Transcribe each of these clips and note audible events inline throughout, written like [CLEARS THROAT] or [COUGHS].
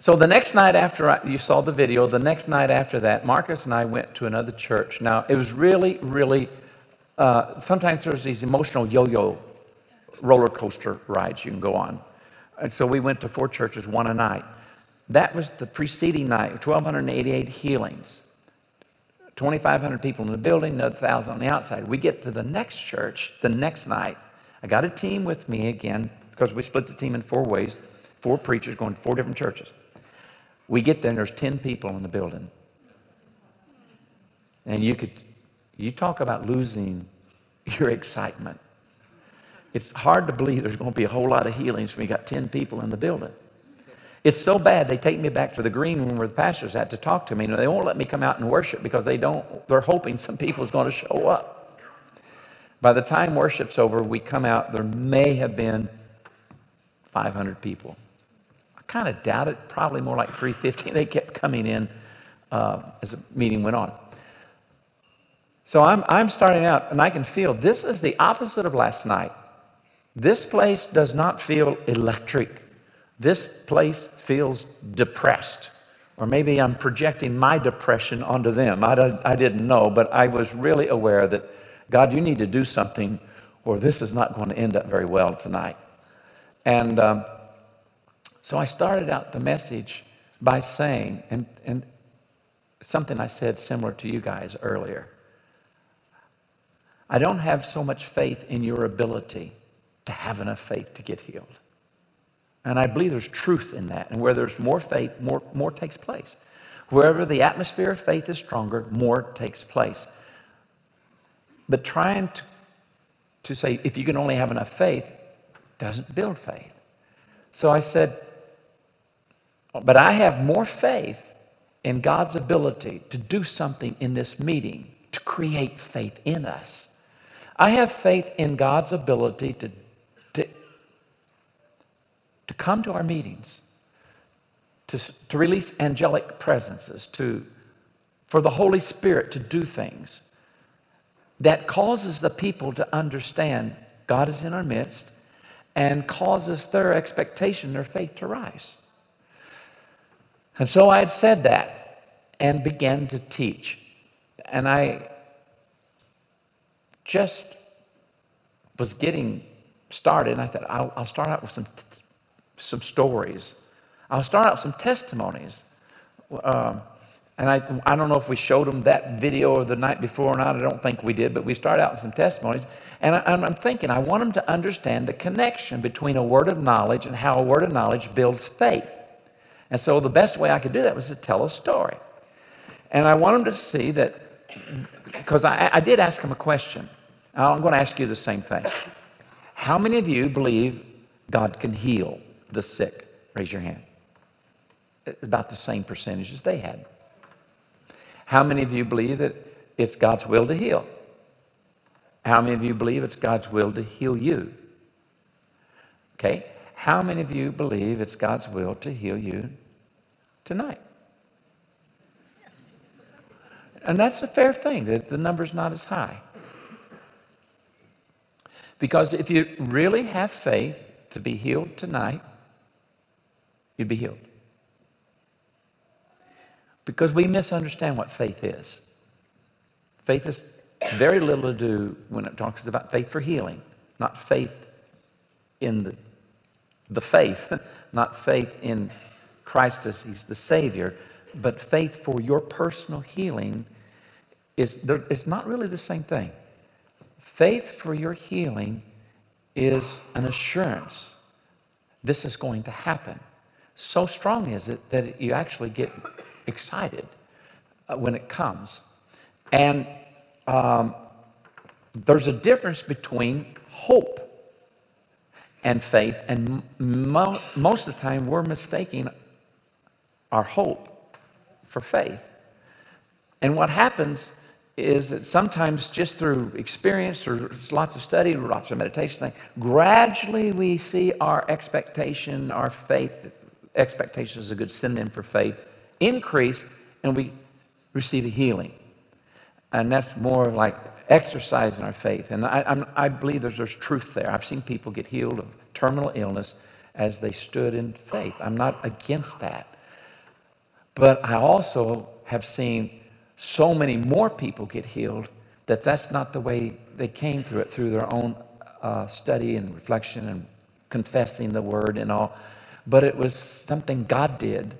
So the next night after I, you saw the video, the next night after that, Marcus and I went to another church. Now, it was really, really, uh, sometimes there's these emotional yo yo roller coaster rides you can go on. And so we went to four churches, one a night. That was the preceding night, 1,288 healings. 2,500 people in the building, another 1,000 on the outside. We get to the next church the next night. I got a team with me again because we split the team in four ways, four preachers going to four different churches. We get there and there's 10 people in the building. And you could, you talk about losing your excitement. It's hard to believe there's going to be a whole lot of healings when you got 10 people in the building. It's so bad they take me back to the green room where the pastors had to talk to me. Know, they won't let me come out and worship because they don't, they're hoping some people's going to show up. By the time worship's over, we come out, there may have been 500 people. Kind of doubt it, probably more like 350. They kept coming in uh, as the meeting went on. So I'm, I'm starting out, and I can feel this is the opposite of last night. This place does not feel electric. This place feels depressed. Or maybe I'm projecting my depression onto them. I, I didn't know, but I was really aware that, God, you need to do something, or this is not going to end up very well tonight. And um, so I started out the message by saying, and, and something I said similar to you guys earlier. I don't have so much faith in your ability to have enough faith to get healed. And I believe there's truth in that. And where there's more faith, more, more takes place. Wherever the atmosphere of faith is stronger, more takes place. But trying to, to say, if you can only have enough faith, doesn't build faith. So I said, but I have more faith in God's ability to do something in this meeting, to create faith in us. I have faith in God's ability to to to come to our meetings, to, to release angelic presences, to, for the Holy Spirit to do things that causes the people to understand God is in our midst and causes their expectation, their faith to rise. And so I had said that and began to teach. And I just was getting started, and I thought, I'll, I'll start out with some some stories. I'll start out with some testimonies. Um, and I, I don't know if we showed them that video the night before or not. I don't think we did, but we started out with some testimonies. And I, I'm thinking, I want them to understand the connection between a word of knowledge and how a word of knowledge builds faith. And so the best way I could do that was to tell a story. And I want them to see that, because I, I did ask them a question. I'm going to ask you the same thing. How many of you believe God can heal? the sick? Raise your hand. About the same percentage as they had. How many of you believe that it's God's will to heal? How many of you believe it's God's will to heal you? Okay. How many of you believe it's God's will to heal you tonight? And that's a fair thing that the number's not as high. Because if you really have faith to be healed tonight, you'd be healed. Because we misunderstand what faith is. Faith is very little to do when it talks about faith for healing, not faith in the, the faith, [LAUGHS] not faith in Christ as He's the Savior, but faith for your personal healing is it's not really the same thing. Faith for your healing is an assurance this is going to happen. So strong is it that you actually get excited uh, when it comes. And um, there's a difference between hope and faith, and mo- most of the time we're mistaking our hope for faith. And what happens is that sometimes just through experience or lots of study, lots of meditation, gradually we see our expectation, our faith expectation is a good synonym for faith, increase, and we receive a healing. And that's more of like exercising our faith. And I, I'm, I believe there's, there's truth there. I've seen people get healed of terminal illness as they stood in faith. I'm not against that. But I also have seen so many more people get healed that that's not the way they came through it, through their own uh, study and reflection and confessing the word and all. But it was something God did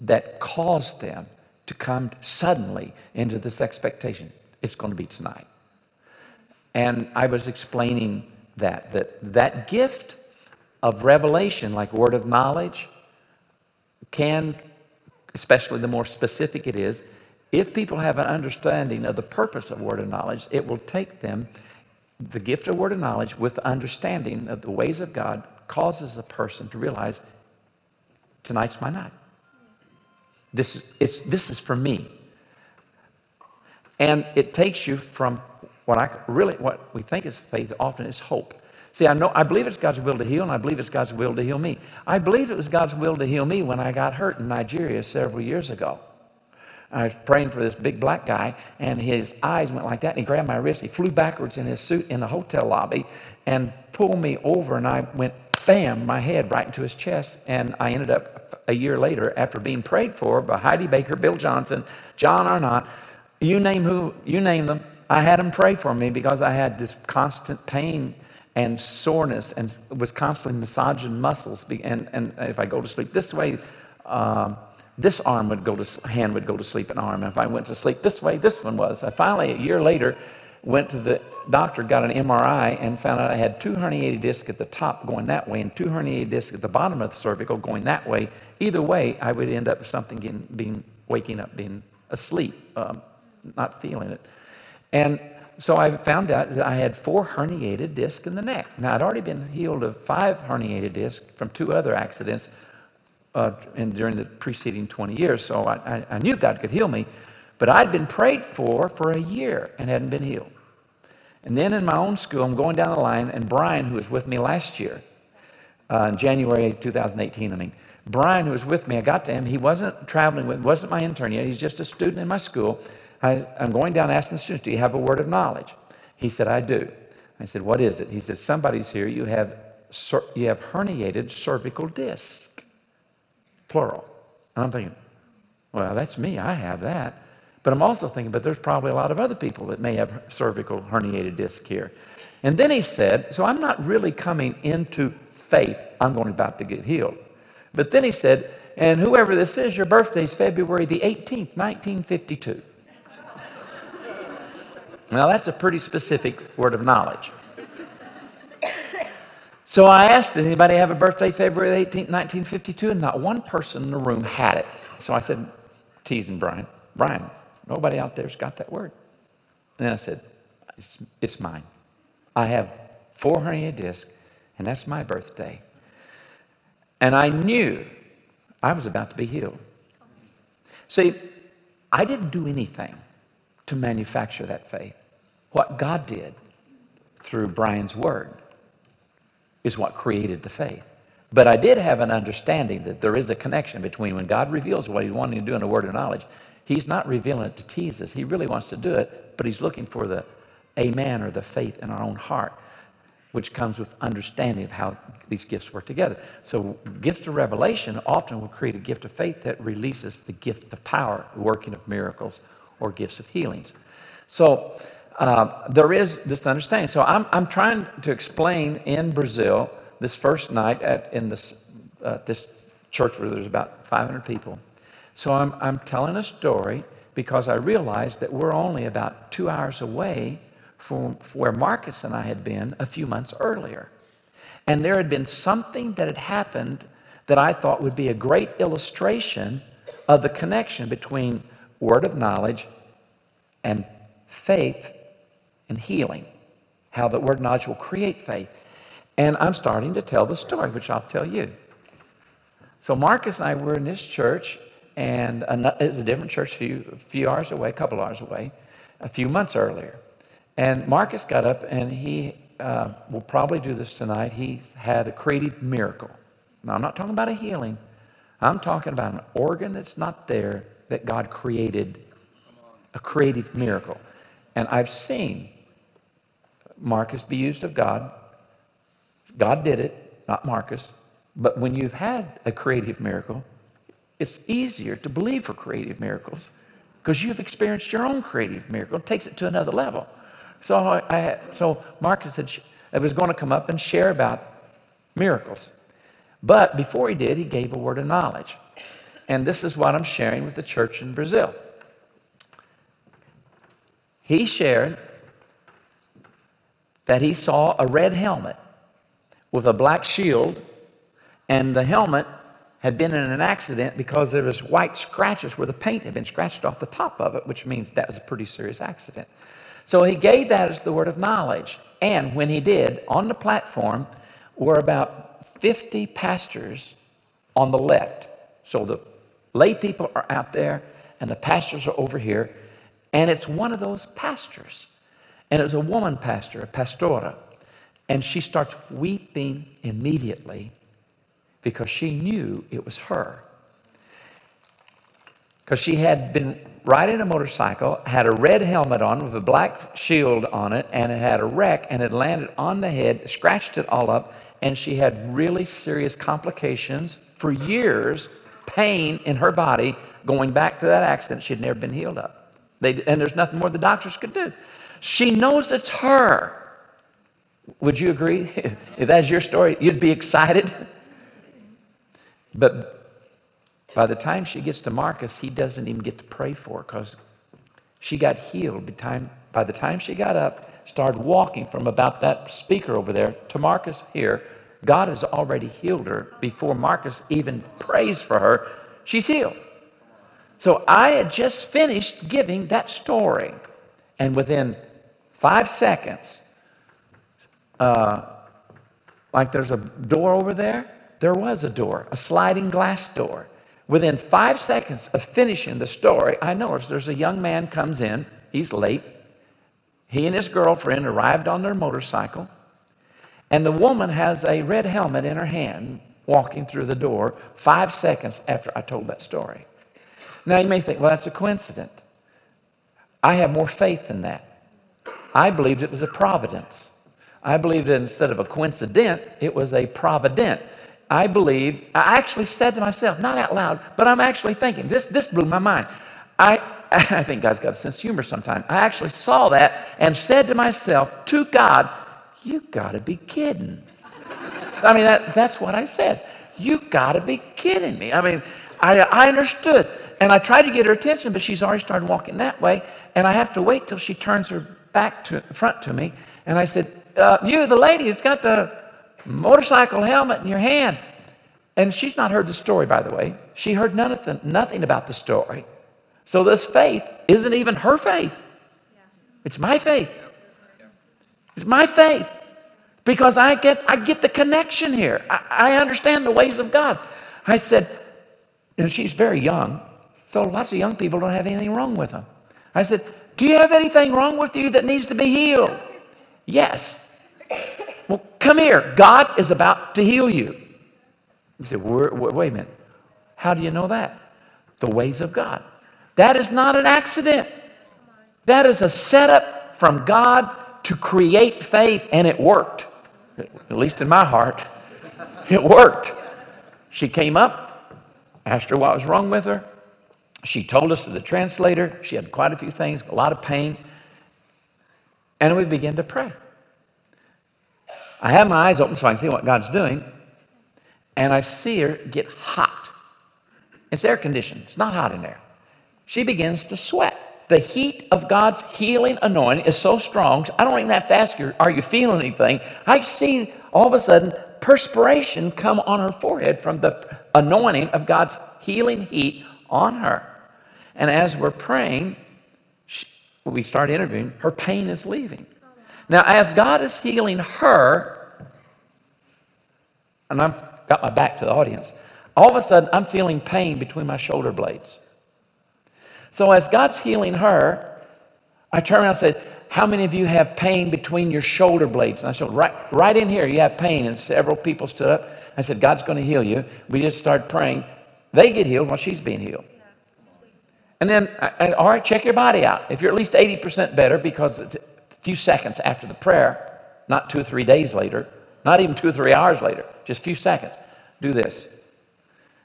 that caused them to come suddenly into this expectation it's going to be tonight. And I was explaining that, that that gift of revelation, like word of knowledge, can, especially the more specific it is, if people have an understanding of the purpose of word of knowledge, it will take them, the gift of word of knowledge, with the understanding of the ways of God, causes a person to realize tonight's my night. This, is- it's, this is for me. And it takes you from what I really, what we think is faith often is hope. See, I know, I believe it's God's will to heal, and I believe it's God's will to heal me. I believe it was God's will to heal me when I got hurt in Nigeria several years ago. I was praying for this big black guy, and his eyes went like that, and he grabbed my wrist. He flew backwards in his suit in the hotel lobby and pulled me over, and I went bam, my head right into his chest. And I ended up a year later, after being prayed for by Heidi Baker, Bill Johnson, John Arnott, you name who, you name them, I had them pray for me because I had this constant pain and soreness and was constantly massaging muscles. And, and if I go to sleep this way, um, this arm would go to hand would go to sleep an arm. If I went to sleep this way, this one was. I finally, a year later, went to the doctor, got an MRI, and found out I had two herniated discs at the top going that way and two herniated discs at the bottom of the cervical going that way. Either way, I would end up with something getting, being waking up, being asleep, um, not feeling it. And so I found out that I had four herniated discs in the neck. Now, I'd already been healed of five herniated discs from two other accidents uh, in, during the preceding 20 years, so I, I, I knew God could heal me. But I'd been prayed for for a year and hadn't been healed. And then in my own school, I'm going down the line, and Brian, who was with me last year, uh, in January 2018, I mean, Brian, who was with me, I got to him. He wasn't traveling with, wasn't my intern yet. He's just a student in my school. I, I'm going down asking the students, "Do you have a word of knowledge?" He said, "I do." I said, "What is it?" He said, "Somebody's here. You have you have herniated cervical disc, plural." And I'm thinking, "Well, that's me. I have that." But I'm also thinking, but there's probably a lot of other people that may have cervical herniated disc here. And then he said, "So I'm not really coming into faith. I'm going about to get healed." But then he said, "And whoever this is, your birthday's February the 18th, 1952." Now, that's a pretty specific word of knowledge. So I asked, did anybody have a birthday February 18, 1952? And not one person in the room had it. So I said, teasing Brian, Brian, nobody out there's got that word. And then I said, it's, it's mine. I have four hernia discs, and that's my birthday. And I knew I was about to be healed. See, I didn't do anything to manufacture that faith. What God did through Brian's word is what created the faith. But I did have an understanding that there is a connection between when God reveals what He's wanting to do in the word of knowledge, He's not revealing it to tease us. He really wants to do it, but He's looking for the amen or the faith in our own heart, which comes with understanding of how these gifts work together. So, gifts of revelation often will create a gift of faith that releases the gift of power, working of miracles, or gifts of healings. So, uh, there is this understanding. So, I'm, I'm trying to explain in Brazil this first night at, in this, uh, this church where there's about 500 people. So, I'm, I'm telling a story because I realized that we're only about two hours away from where Marcus and I had been a few months earlier. And there had been something that had happened that I thought would be a great illustration of the connection between word of knowledge and faith and healing. How the word knowledge will create faith. And I'm starting to tell the story, which I'll tell you. So Marcus and I were in this church, and it's a different church, a few, few hours away, a couple hours away, a few months earlier. And Marcus got up, and he uh, will probably do this tonight. He had a creative miracle. Now, I'm not talking about a healing. I'm talking about an organ that's not there that God created, a creative miracle. And I've seen Marcus be used of God. God did it, not Marcus. But when you've had a creative miracle, it's easier to believe for creative miracles because you've experienced your own creative miracle. It takes it to another level. So, I, so Marcus said I was going to come up and share about miracles. But before he did, he gave a word of knowledge. And this is what I'm sharing with the church in Brazil. He shared that he saw a red helmet with a black shield, and the helmet had been in an accident because there was white scratches where the paint had been scratched off the top of it, which means that was a pretty serious accident. So he gave that as the word of knowledge. And when he did, on the platform were about 50 pastors on the left. So the lay people are out there and the pastors are over here. And it's one of those pastors. And it was a woman pastor, a pastora. And she starts weeping immediately because she knew it was her. Because she had been riding a motorcycle, had a red helmet on with a black shield on it, and it had a wreck and it landed on the head, scratched it all up, and she had really serious complications for years, pain in her body going back to that accident. She'd never been healed up. They, and there's nothing more the doctors could do. She knows it's her. Would you agree? [LAUGHS] if that's your story, you'd be excited. But by the time she gets to Marcus, he doesn't even get to pray for her because she got healed. By the, time, by the time she got up, started walking from about that speaker over there to Marcus here, God has already healed her before Marcus even prays for her. She's healed. So I had just finished giving that story. And within five seconds, uh, like there's a door over there, there was a door, a sliding glass door. Within five seconds of finishing the story, I noticed there's a young man comes in. He's late. He and his girlfriend arrived on their motorcycle, and the woman has a red helmet in her hand walking through the door five seconds after I told that story. Now, you may think, well, that's a coincidence. I have more faith than that. I believed it was a providence. I believed that instead of a coincidence, it was a provident. I believe, I actually said to myself, not out loud, but I'm actually thinking, this, this blew my mind. I, [LAUGHS] I think God's got a sense of humor sometimes. I actually saw that and said to myself, to God, you gotta be kidding. I mean, that, that's what I said. You gotta be kidding me. I mean, I, I understood. And I tried to get her attention, but she's already started walking that way. And I have to wait till she turns her back to front to me. And I said, uh, You, the lady that's got the motorcycle helmet in your hand. And she's not heard the story, by the way. She heard nothing, nothing about the story. So this faith isn't even her faith. It's my faith. It's my faith. Because I get, I get the connection here. I, I understand the ways of God. I said, and she's very young, so lots of young people don't have anything wrong with them. I said, Do you have anything wrong with you that needs to be healed? Yes. Well, come here. God is about to heal you. You say, wait a minute. How do you know that? The ways of God. That is not an accident. That is a setup from God to create faith, and it worked. At least in my heart, it worked. She came up, asked her what was wrong with her. She told us to the translator. She had quite a few things, a lot of pain. And we began to pray. I have my eyes open so I can see what God's doing, and I see her get hot. It's air conditioned, it's not hot in there. She begins to sweat. The heat of God's healing anointing is so strong, I don't even have to ask her, Are you feeling anything? I see all of a sudden perspiration come on her forehead from the anointing of God's healing heat on her. And as we're praying, she, we start interviewing, her pain is leaving. Now, as God is healing her, and I've got my back to the audience, all of a sudden I'm feeling pain between my shoulder blades. So, as God's healing her, I turn around and say, How many of you have pain between your shoulder blades? And I said, Right, right in here, you have pain. And several people stood up. I said, God's going to heal you. We just started praying. They get healed while she's being healed. And then, uh, uh, all right, check your body out. If you're at least 80% better, because a few seconds after the prayer, not two or three days later, not even two or three hours later, just a few seconds, do this.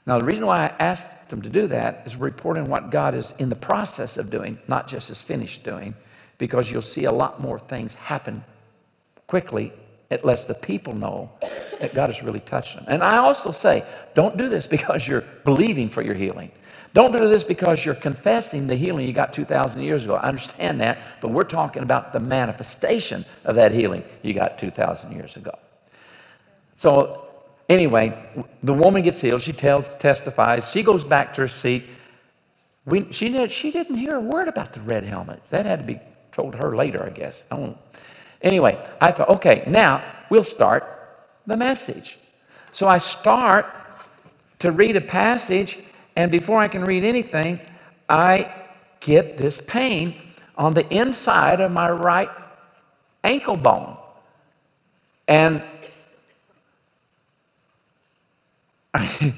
Now, the reason why I asked them to do that is reporting what God is in the process of doing, not just is finished doing, because you'll see a lot more things happen quickly it lets the people know that God has really touched them. And I also say, don't do this [LAUGHS] because you're believing for your healing. Don't do this because you're confessing the healing you got 2,000 years ago. I understand that, but we're talking about the manifestation of that healing you got 2,000 years ago. So, anyway, the woman gets healed. She tells, testifies. She goes back to her seat. We, she, did, she didn't hear a word about the red helmet. That had to be told her later, I guess. I Anyway, I thought, okay, now we'll start the message. So I start to read a passage, and before I can read anything, I get this pain on the inside of my right ankle bone. And [LAUGHS] I,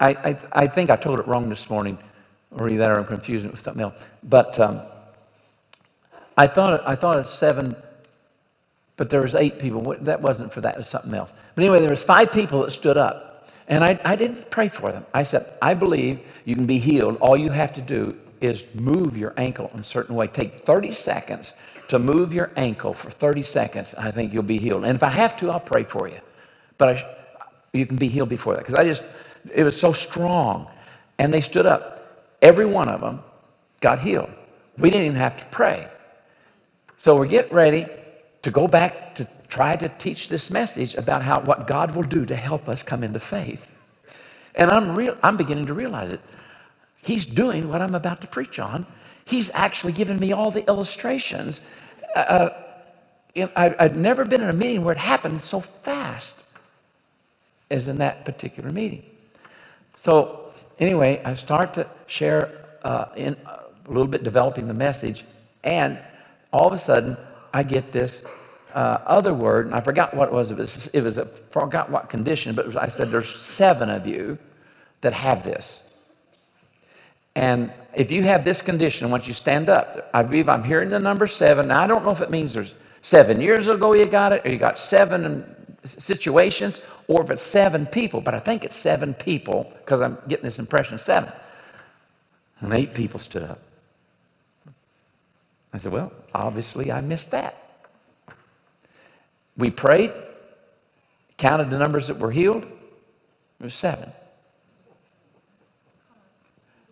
I, I think I told it wrong this morning, or either I'm confusing it with something else. But um, I thought I thought it's seven but there was eight people. That wasn't for that, it was something else. But anyway, there was five people that stood up. And I, I didn't pray for them. I said, I believe you can be healed. All you have to do is move your ankle in a certain way. Take 30 seconds to move your ankle for 30 seconds. I think you'll be healed. And if I have to, I'll pray for you. But I, you can be healed before that. Because I just, it was so strong. And they stood up. Every one of them got healed. We didn't even have to pray. So we're getting ready to go back to try to teach this message about how what God will do to help us come into faith. And I'm real I'm beginning to realize it. He's doing what I'm about to preach on. He's actually given me all the illustrations. Uh, uh I, I'd never been in a meeting where it happened so fast as in that particular meeting. So, anyway, I start to share uh, in a little bit developing the message, and all of a sudden, I get this uh, other word, and I forgot what it was. It was, it was a, forgot what condition, but I said, There's seven of you that have this. And if you have this condition, once you stand up, I believe I'm hearing the number seven. Now, I don't know if it means there's seven years ago you got it, or you got seven situations, or if it's seven people, but I think it's seven people because I'm getting this impression of seven. And eight people stood up. I said, Well, obviously I missed that. We prayed, counted the numbers that were healed. It was seven.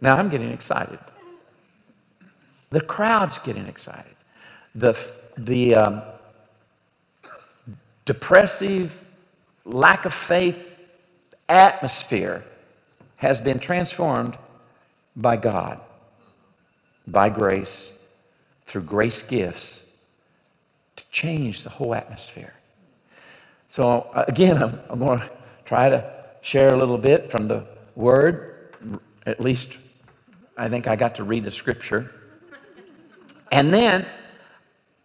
Now I'm getting excited. The crowd's getting excited. The, the um, depressive, lack of faith atmosphere has been transformed by God, by grace, through grace gifts change the whole atmosphere. So, uh, again, I'm, I'm going to try to share a little bit from the Word. At least I think I got to read the scripture. And then,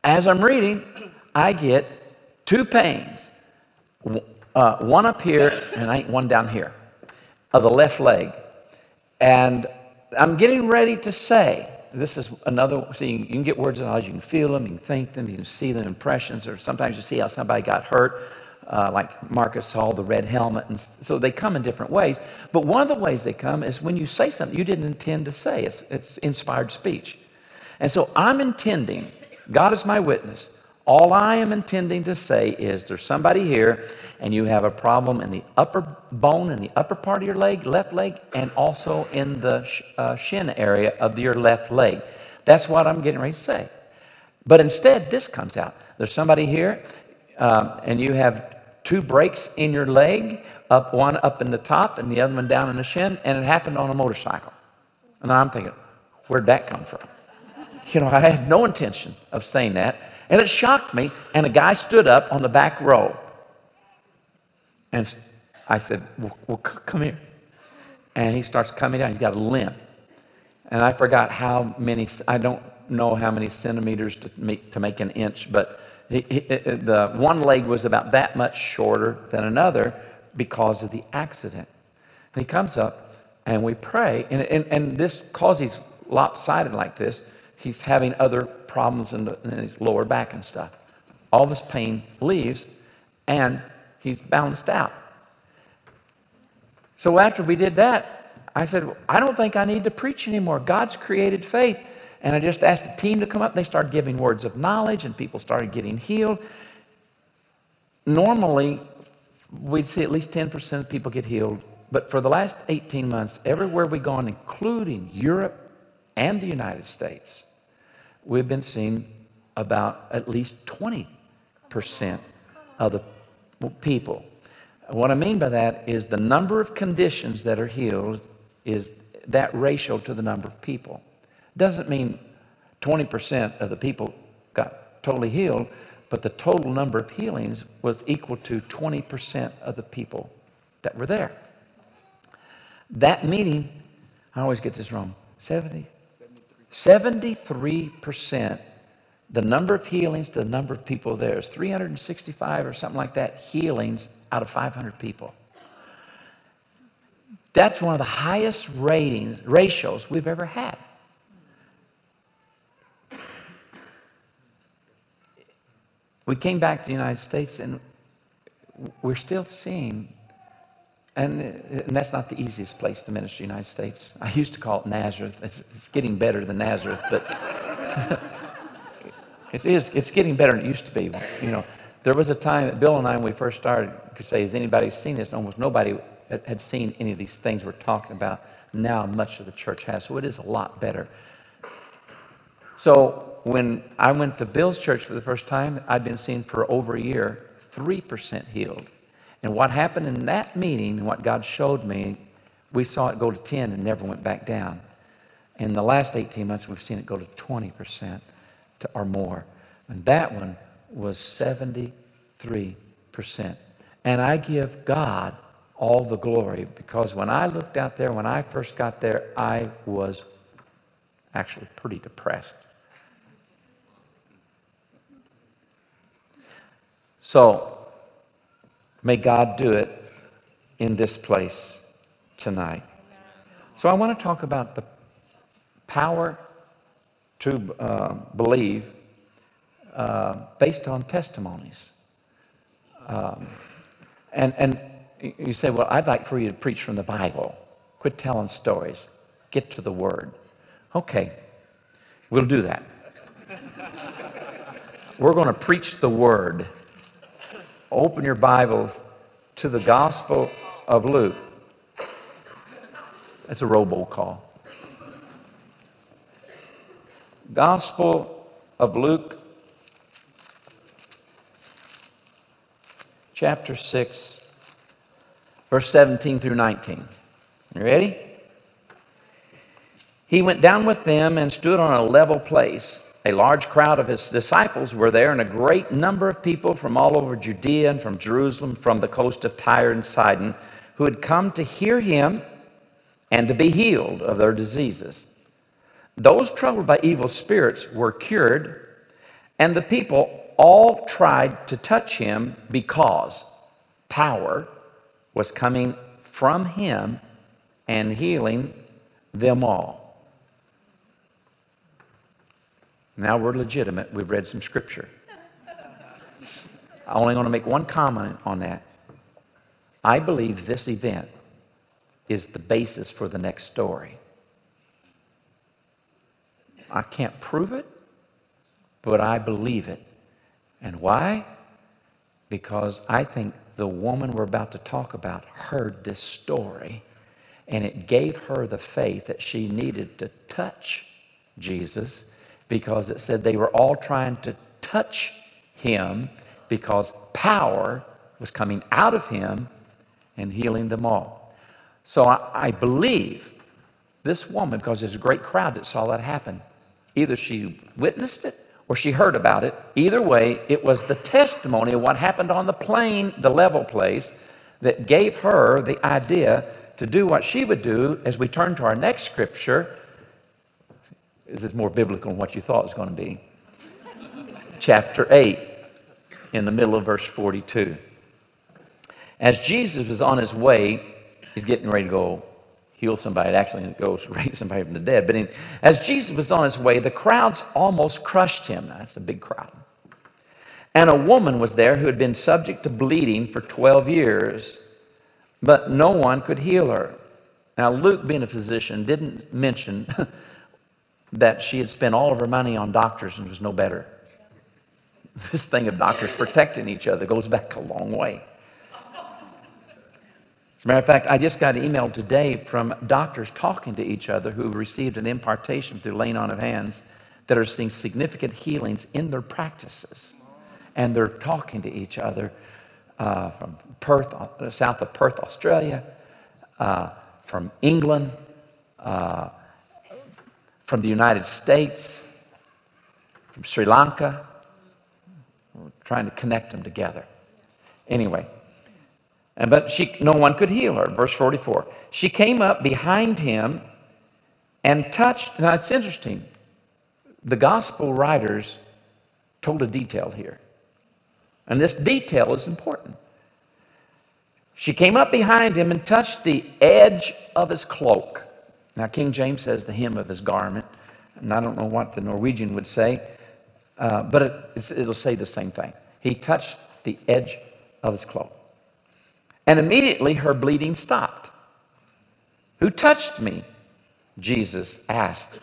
as I'm reading, I get two pains uh, one up here and one down here of the left leg. And I'm getting ready to say, this is another, see, you can get words of knowledge, you can feel them, you can think them, you can see them, impressions, or sometimes you see how somebody got hurt, uh, like Marcus saw the red helmet. And so they come in different ways. But one of the ways they come is when you say something you didn't intend to say, it's, it's inspired speech. And so I'm intending, God is my witness, all I am intending to say is there's somebody here and you have a problem in the upper bone, in the upper part of your leg, left leg, and also in the uh, shin area of your left leg. That's what I'm getting ready to say. But instead, this comes out. There's somebody here um, and you have two breaks in your leg, up one up in the top and the other one down in the shin, and it happened on a motorcycle. And I'm thinking, where'd that come from? You know, I had no intention of saying that. And it shocked me. And a guy stood up on the back row. And I said, well, well, come here. And he starts coming down. He's got a limp. And I forgot how many, I don't know how many centimeters to make, to make an inch, but he, he, uh, uh, the one leg was about that much shorter than another because of the accident. And he comes up and we pray. And, and, and this, because he's lopsided like this, he's having other problems in, the, in his lower back and stuff. All this pain leaves, and he's balanced out. So after we did that, I said, I don't think I need to preach anymore. God's created faith. And I just asked the team to come up. They started giving words of knowledge, and people started getting healed. Normally, we'd see at least 10% of people get healed. But for the last 18 months, everywhere we've gone, including Europe and the United States, we've been seeing about at least 20% of the people. What I mean by that is the number of conditions that are healed is that ratio to the number of people. Doesn't mean 20% of the people got totally healed, but the total number of healings was equal to 20% of the people that were there. That meeting, I always get this wrong, 70, 73%, the number of healings to the number of people there is 365 or something like that healings out of 500 people. That's one of the highest ratings, ratios we've ever had. We came back to the United States and we're still seeing, and, uh, and that's not the easiest place to minister in the United States. I used to call it Nazareth. It's, it's getting better than Nazareth, but [LAUGHS] it is, it's getting better than it used to be. You know, there was a time that Bill and I, when we first started, could say, has anybody seen this? And almost nobody had seen any of these things we're talking about. Now much of the church has. So it is a lot better. So when I went to Bill's church for the first time, I'd been seen for over a year 3% healed. And what happened in that meeting and what God showed me, we saw it go to 10 and never went back down. In the last 18 months, we've seen it go to 20% to, or more. And that one was 73%. And I give God all the glory because when I looked out there, when I first got there, I was actually pretty depressed. So, may God do it in this place tonight. So, I want to talk about the power to uh, believe uh, based on testimonies. Um, and, and you say, Well, I'd like for you to preach from the Bible. Quit telling stories. Get to the Word. Okay, we'll do that. [LAUGHS] We're going to preach the Word. Open your Bibles to the Gospel of Luke. That's a robo call. Gospel of Luke, chapter 6, verse 17 through 19. You ready? He went down with them and stood on a level place. A large crowd of his disciples were there, and a great number of people from all over Judea and from Jerusalem, from the coast of Tyre and Sidon, who had come to hear him and to be healed of their diseases. Those troubled by evil spirits were cured, and the people all tried to touch him because power was coming from him and healing them all. Now we're legitimate. We've read some scripture. I only want to make one comment on that. I believe this event is the basis for the next story. I can't prove it, but I believe it. And why? Because I think the woman we're about to talk about heard this story and it gave her the faith that she needed to touch Jesus because it said they were all trying to touch him because power was coming out of him and healing them all. So I, I believe this woman, because there's a great crowd that saw that happen, Either she witnessed it or she heard about it. Either way, it was the testimony of what happened on the plain, the level place, that gave her the idea to do what she would do as we turn to our next scripture. This is more biblical than what you thought it was going to be. Chapter 8, in the middle of verse 42. As Jesus was on his way, he's getting ready to go heal somebody. Actually goes [LAUGHS] raise somebody from the dead. But in, as Jesus was on his way, the crowds almost crushed him. That's a big crowd. And a woman was there who had been subject to bleeding for 12 years. but no one could heal her. Now, Luke, being a physician, didn't mention [LAUGHS] that she had spent all of her money on doctors and was no better. This thing of doctors protecting each other goes back a long way. As a matter of fact, I just got an email today from doctors talking to each other who received an impartation through laying on of hands that are seeing significant healings in their practices. And they're talking to each other uh, from Perth, uh, south of Perth, Australia, uh, from England, uh, from the United States, from Sri Lanka. We're trying to connect them together. Anyway, and but she, no one could heal her. Verse 44. She came up behind him and touched. Now it's interesting. The gospel writers told a detail here. And this detail is important. She came up behind him and touched the edge of his cloak. Now, King James says the hem of his garment. And I don't know what the Norwegian would say, uh, but it, it'll say the same thing. He touched the edge of his cloak. And immediately her bleeding stopped. Who touched me? Jesus asked.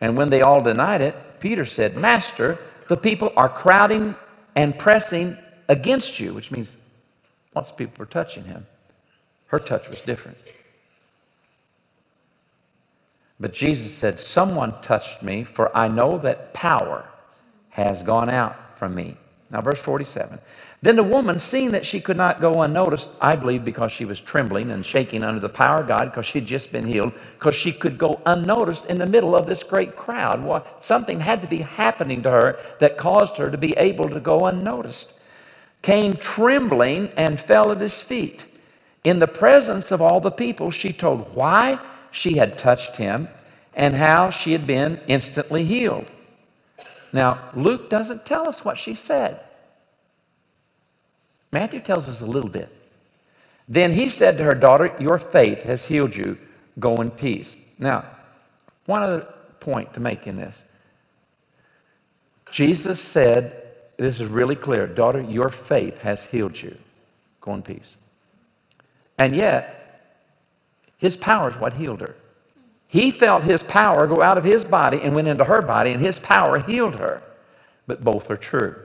And when they all denied it, Peter said, Master, the people are crowding and pressing against you, which means lots of people were touching him. Her touch was different. But Jesus said, Someone touched me, for I know that power has gone out from me. Now, verse 47. Then the woman, seeing that she could not go unnoticed, I believe because she was trembling and shaking under the power of God, because she'd just been healed, because she could go unnoticed in the middle of this great crowd. Well, something had to be happening to her that caused her to be able to go unnoticed. Came trembling and fell at his feet. In the presence of all the people, she told why she had touched him and how she had been instantly healed. Now, Luke doesn't tell us what she said. Matthew tells us a little bit. Then he said to her daughter, Your faith has healed you. Go in peace. Now, one other point to make in this. Jesus said, This is really clear, daughter, your faith has healed you. Go in peace. And yet, his power is what healed her. He felt his power go out of his body and went into her body, and his power healed her. But both are true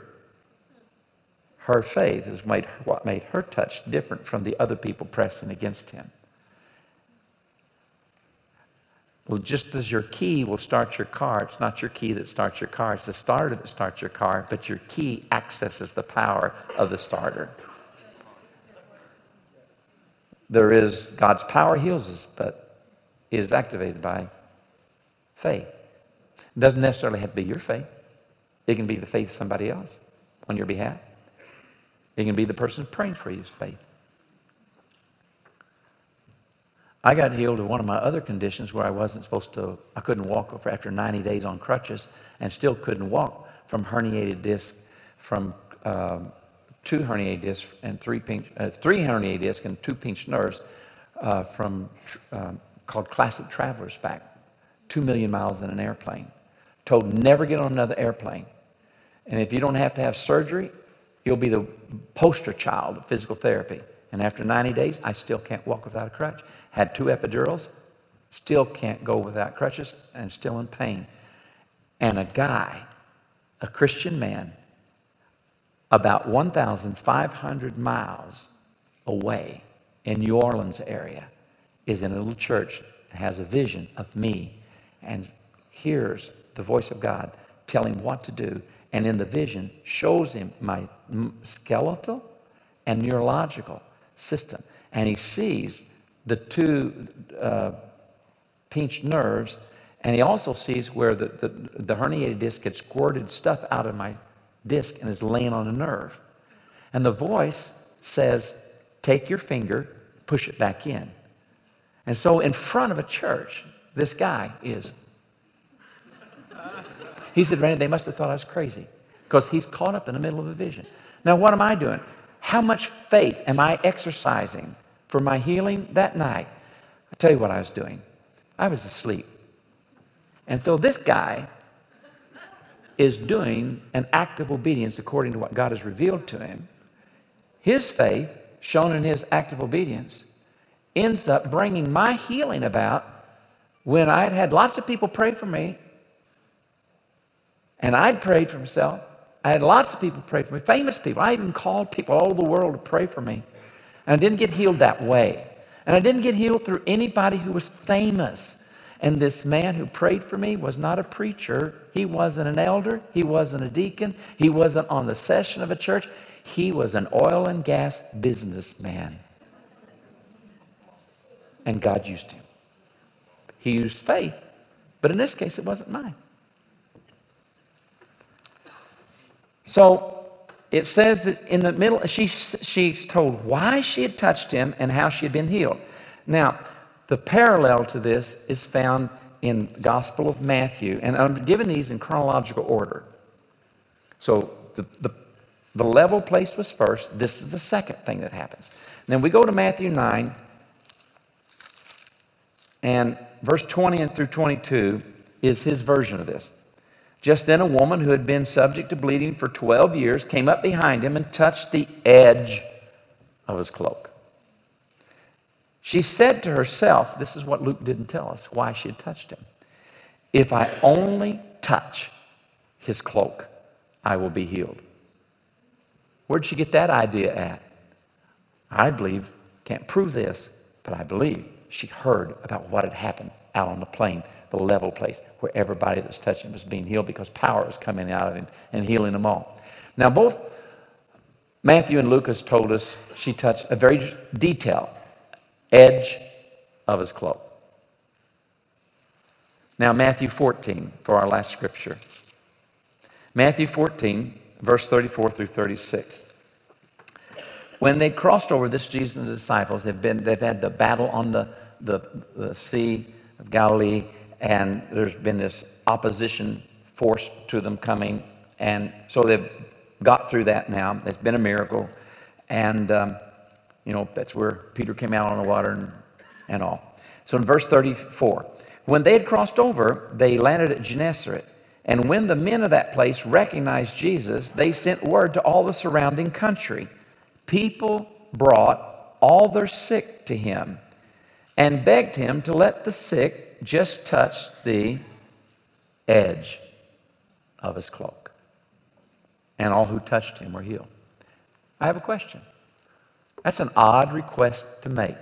her faith is made, what made her touch different from the other people pressing against him. Well, just as your key will start your car, it's not your key that starts your car, it's the starter that starts your car, but your key accesses the power of the starter. There is God's power heals us, but it is activated by faith. It doesn't necessarily have to be your faith, it can be the faith of somebody else on your behalf. It can be the person praying for you's faith. I got healed of one of my other conditions where I wasn't supposed to, I couldn't walk for after 90 days on crutches and still couldn't walk from herniated disc, from um, two herniated discs and three, pinch, uh, three herniated discs and two pinched nerves uh, from um, called classic traveler's back, two million miles in an airplane. Told never get on another airplane. And if you don't have to have surgery, You'll be the poster child of physical therapy. And after 90 days, I still can't walk without a crutch. Had two epidurals, still can't go without crutches, and still in pain. And a guy, a Christian man, about 1,500 miles away in New Orleans area, is in a little church and has a vision of me. And hears the voice of God tell him what to do. And in the vision shows him my skeletal and neurological system. And he sees the two uh, pinched nerves, and he also sees where the, the, the herniated disc had squirted stuff out of my disc and is laying on a nerve. And the voice says, Take your finger, push it back in. And so, in front of a church, this guy is he said, Randy, they must have thought I was crazy because he's caught up in the middle of a vision. Now, what am I doing? How much faith am I exercising for my healing that night? i tell you what I was doing. I was asleep. And so this guy is doing an act of obedience according to what God has revealed to him. His faith, shown in his act of obedience, ends up bringing my healing about when I'd had lots of people pray for me and I'd prayed for myself. I had lots of people pray for me, famous people. I even called people all over the world to pray for me. And I didn't get healed that way. And I didn't get healed through anybody who was famous. And this man who prayed for me was not a preacher. He wasn't an elder. He wasn't a deacon. He wasn't on the session of a church. He was an oil and gas businessman. And God used him. He used faith. But in this case, it wasn't mine. So it says that in the middle, she, she's told why she had touched him and how she had been healed. Now, the parallel to this is found in the Gospel of Matthew, and I'm giving these in chronological order. So the, the, the level place was first. This is the second thing that happens. And then we go to Matthew 9, and verse 20 and through 22 is his version of this. Just then, a woman who had been subject to bleeding for 12 years came up behind him and touched the edge of his cloak. She said to herself, This is what Luke didn't tell us why she had touched him. If I only touch his cloak, I will be healed. Where'd she get that idea at? I believe, can't prove this, but I believe she heard about what had happened out on the plain the level place where everybody that's touching was being healed because power was coming out of him and healing them all. Now, both Matthew and Lucas told us she touched a very detailed edge of his cloak. Now, Matthew 14 for our last scripture. Matthew 14, verse 34 through 36. When they crossed over, this Jesus and the disciples, they've, been, they've had the battle on the, the, the Sea of Galilee and there's been this opposition force to them coming. And so they've got through that now. It's been a miracle. And, um, you know, that's where Peter came out on the water and, and all. So in verse 34, when they had crossed over, they landed at Gennesaret. And when the men of that place recognized Jesus, they sent word to all the surrounding country. People brought all their sick to him and begged him to let the sick just touch the edge of his cloak. And all who touched him were healed. I have a question. That's an odd request to make.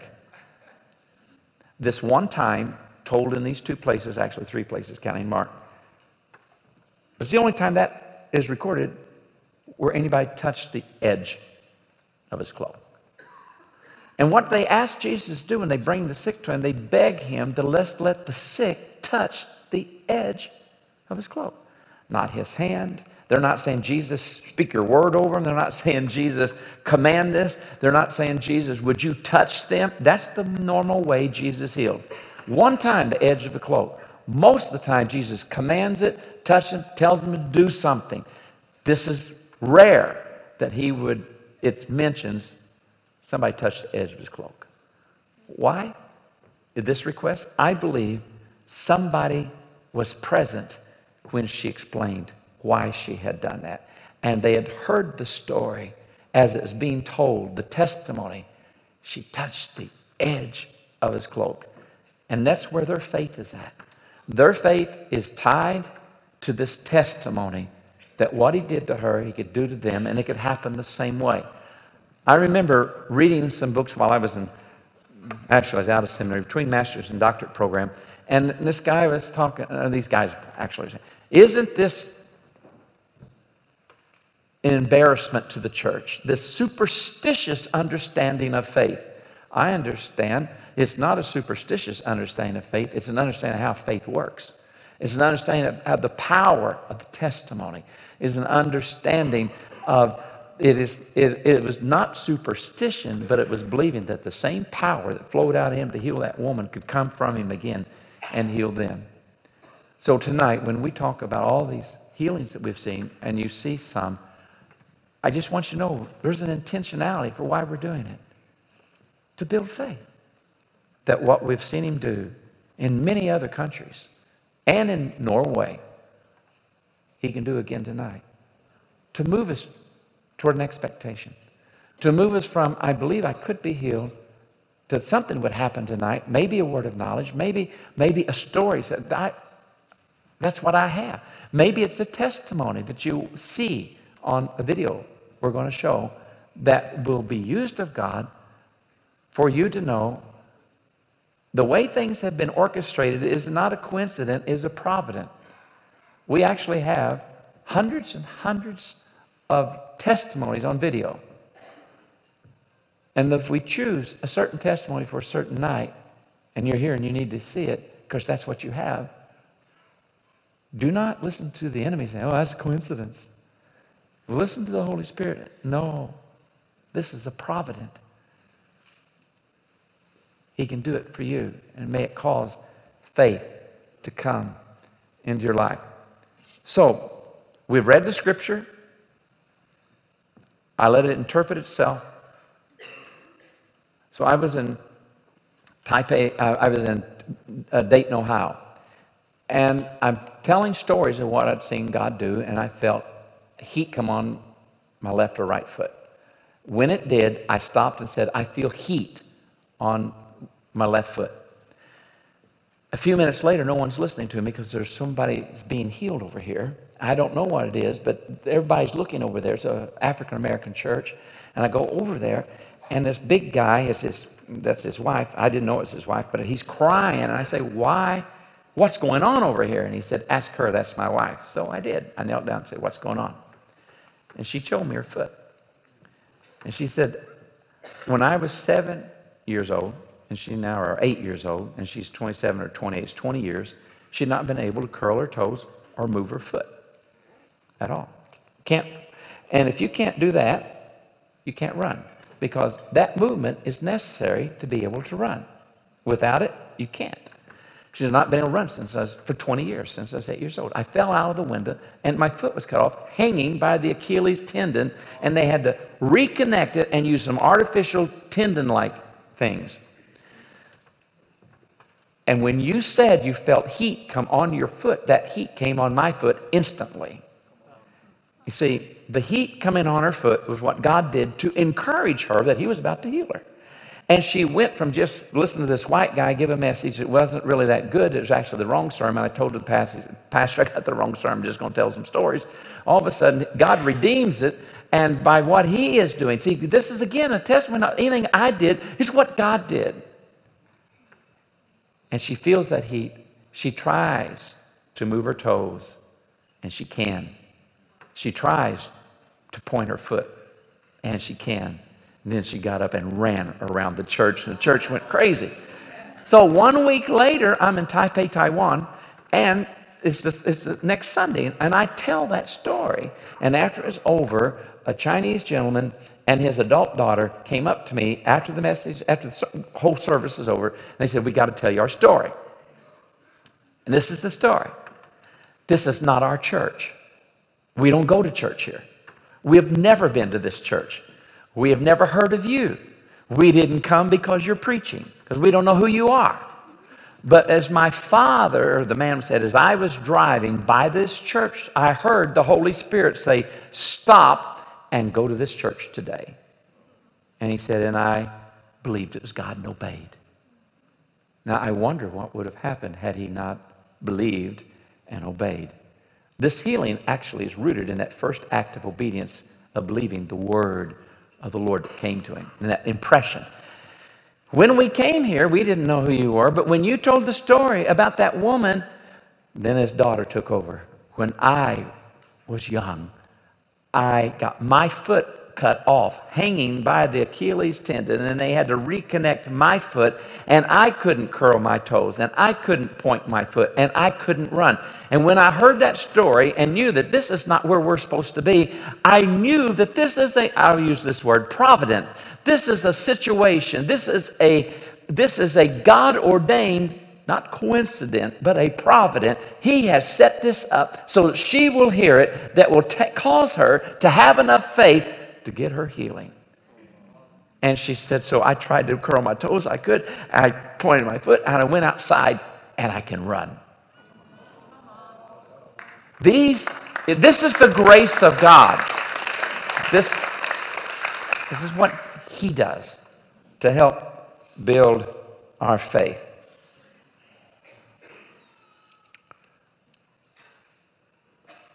This one time, told in these two places, actually three places, counting Mark. But It's the only time that is recorded where anybody touched the edge of his cloak. And what they ask Jesus to do when they bring the sick to him, they beg him to let, let the sick touch the edge of his cloak, not his hand. They're not saying, Jesus, speak your word over them. They're not saying, Jesus, command this. They're not saying, Jesus, would you touch them? That's the normal way Jesus healed. One time, the edge of the cloak. Most of the time, Jesus commands it, touches them, tells them to do something. This is rare that he would, it mentions Somebody touched the edge of his cloak. Why this request? I believe somebody was present when she explained why she had done that. And they had heard the story as it was being told, the testimony. She touched the edge of his cloak. And that's where their faith is at. Their faith is tied to this testimony that what he did to her, he could do to them, and it could happen the same way. I remember reading some books while I was in, actually, I was out of seminary, between master's and doctorate program, and this guy was talking, uh, these guys actually, isn't this an embarrassment to the church? This superstitious understanding of faith. I understand it's not a superstitious understanding of faith, it's an understanding of how faith works. It's an understanding of the power of the testimony. It's an understanding of it, is, it, it was not superstition, but it was believing that the same power that flowed out of him to heal that woman could come from him again and heal them. So tonight, when we talk about all these healings that we've seen, and you see some, I just want you to know there's an intentionality for why we're doing it to build faith. That what we've seen him do in many other countries and in Norway, he can do again tonight. To move us toward an expectation. To move us from, I believe I could be healed, that something would happen tonight, maybe a word of knowledge, maybe, maybe a story. That I, that's what I have. Maybe it's a testimony that you see on a video we're going to show that will be used of God for you to know the way things have been orchestrated is not a coincidence, is a providence. We actually have hundreds and hundreds of testimonies on video. And if we choose a certain testimony for a certain night, and you're here and you need to see it, because that's what you have, do not listen to the enemy saying, oh, that's a coincidence. Listen to the Holy Spirit. No, this is a provident. He can do it for you, and may it cause faith to come into your life. So, we've read the scripture. I let it interpret itself. So, I was in Taipei, uh, I was in uh, Dayton, Ohio. And I'm telling stories of what I'd seen God do, and I felt heat come on my left or right foot. When it did, I stopped and said, I feel heat on my left foot. A few minutes later, no one's listening to me because there's somebody being healed over here. I don't know what it is, but everybody's looking over there. It's an African American church. And I go over there, and this big guy is his, that's his wife. I didn't know it was his wife, but he's crying. And I say, Why? What's going on over here? And he said, Ask her, that's my wife. So I did. I knelt down and said, What's going on? And she showed me her foot. And she said, When I was seven years old, and she now are eight years old, and she's 27 or 28, it's 20 years, she'd not been able to curl her toes or move her foot at all. Can't, and if you can't do that, you can't run because that movement is necessary to be able to run. Without it, you can't. She has not been able to run since I was, for 20 years, since I was eight years old. I fell out of the window and my foot was cut off, hanging by the Achilles tendon, and they had to reconnect it and use some artificial tendon like things. And when you said you felt heat come on your foot, that heat came on my foot instantly. You see, the heat coming on her foot was what God did to encourage her that He was about to heal her. And she went from just listening to this white guy give a message that wasn't really that good. It was actually the wrong sermon. I told the pastor, [LAUGHS] I got the wrong sermon, I'm just going to tell some stories. All of a sudden, God redeems it. And by what he is doing, see, this is again a testament, not anything I did, it's what God did and she feels that heat. She tries to move her toes, and she can. She tries to point her foot, and she can. And then she got up and ran around the church, and the church went crazy. So one week later, I'm in Taipei, Taiwan, and it's the, it's the next Sunday, and I tell that story. And after it's over, a Chinese gentleman and his adult daughter came up to me after the message, after the whole service is over, and they said, We got to tell you our story. And this is the story. This is not our church. We don't go to church here. We have never been to this church. We have never heard of you. We didn't come because you're preaching, because we don't know who you are. But as my father, the man said, as I was driving by this church, I heard the Holy Spirit say, Stop and go to this church today. And he said, and I believed it was God and obeyed. Now, I wonder what would have happened had he not believed and obeyed. This healing actually is rooted in that first act of obedience of believing the word of the Lord came to him, and that impression. When we came here, we didn't know who you were, but when you told the story about that woman, then his daughter took over. When I was young, I got my foot cut off, hanging by the Achilles tendon, and they had to reconnect my foot, and I couldn't curl my toes, and I couldn't point my foot, and I couldn't run. And when I heard that story and knew that this is not where we're supposed to be, I knew that this is a, I'll use this word, provident. This is a situation, this is a this is a God ordained not coincident, but a provident. He has set this up so that she will hear it, that will t- cause her to have enough faith to get her healing. And she said, So I tried to curl my toes. I could. I pointed my foot and I went outside and I can run. These, this is the grace of God. This, this is what He does to help build our faith.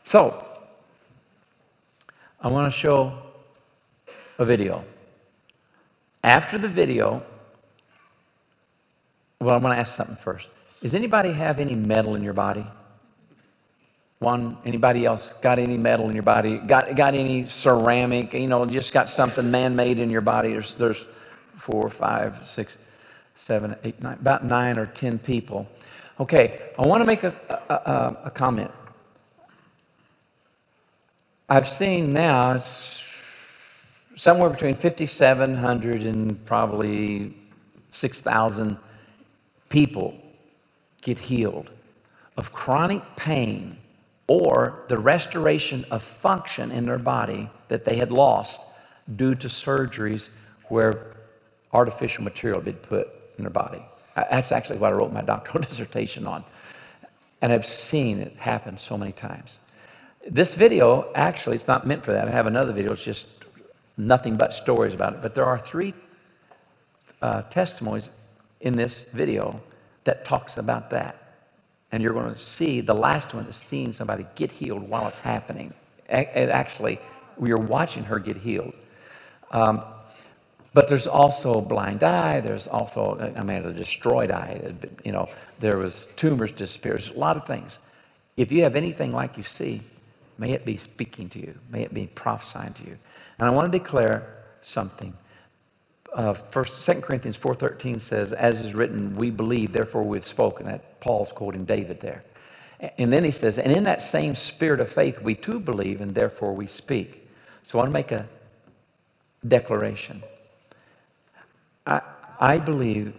So, I want to show a video. After the video, well, I want to ask something first. Does anybody have any metal in your body? One, anybody else got any metal in your body? Got, got any ceramic? You know, just got something man made in your body? There's, there's four, five, six, seven, eight, nine, about nine or ten people. Okay, I want to make a, a, a, a comment. I've seen now somewhere between 5,700 and probably 6,000 people get healed of chronic pain or the restoration of function in their body that they had lost due to surgeries where artificial material had been put in their body. That's actually what I wrote my doctoral [LAUGHS] dissertation on. And I've seen it happen so many times. This video, actually, it's not meant for that. I have another video, it's just nothing but stories about it. But there are three uh, testimonies in this video that talks about that and you're going to see the last one is seeing somebody get healed while it's happening. It actually, we are watching her get healed. Um, but there's also blind eye. There's also, I mean, a destroyed eye. You know, there was tumors disappear. There's a lot of things. If you have anything like you see, may it be speaking to you. May it be prophesying to you. And I want to declare something uh, first, 2 Corinthians 4.13 says, as is written, we believe, therefore we've spoken. That Paul's quoting David there. And then he says, and in that same spirit of faith, we too believe, and therefore we speak. So I want to make a declaration. I, I believe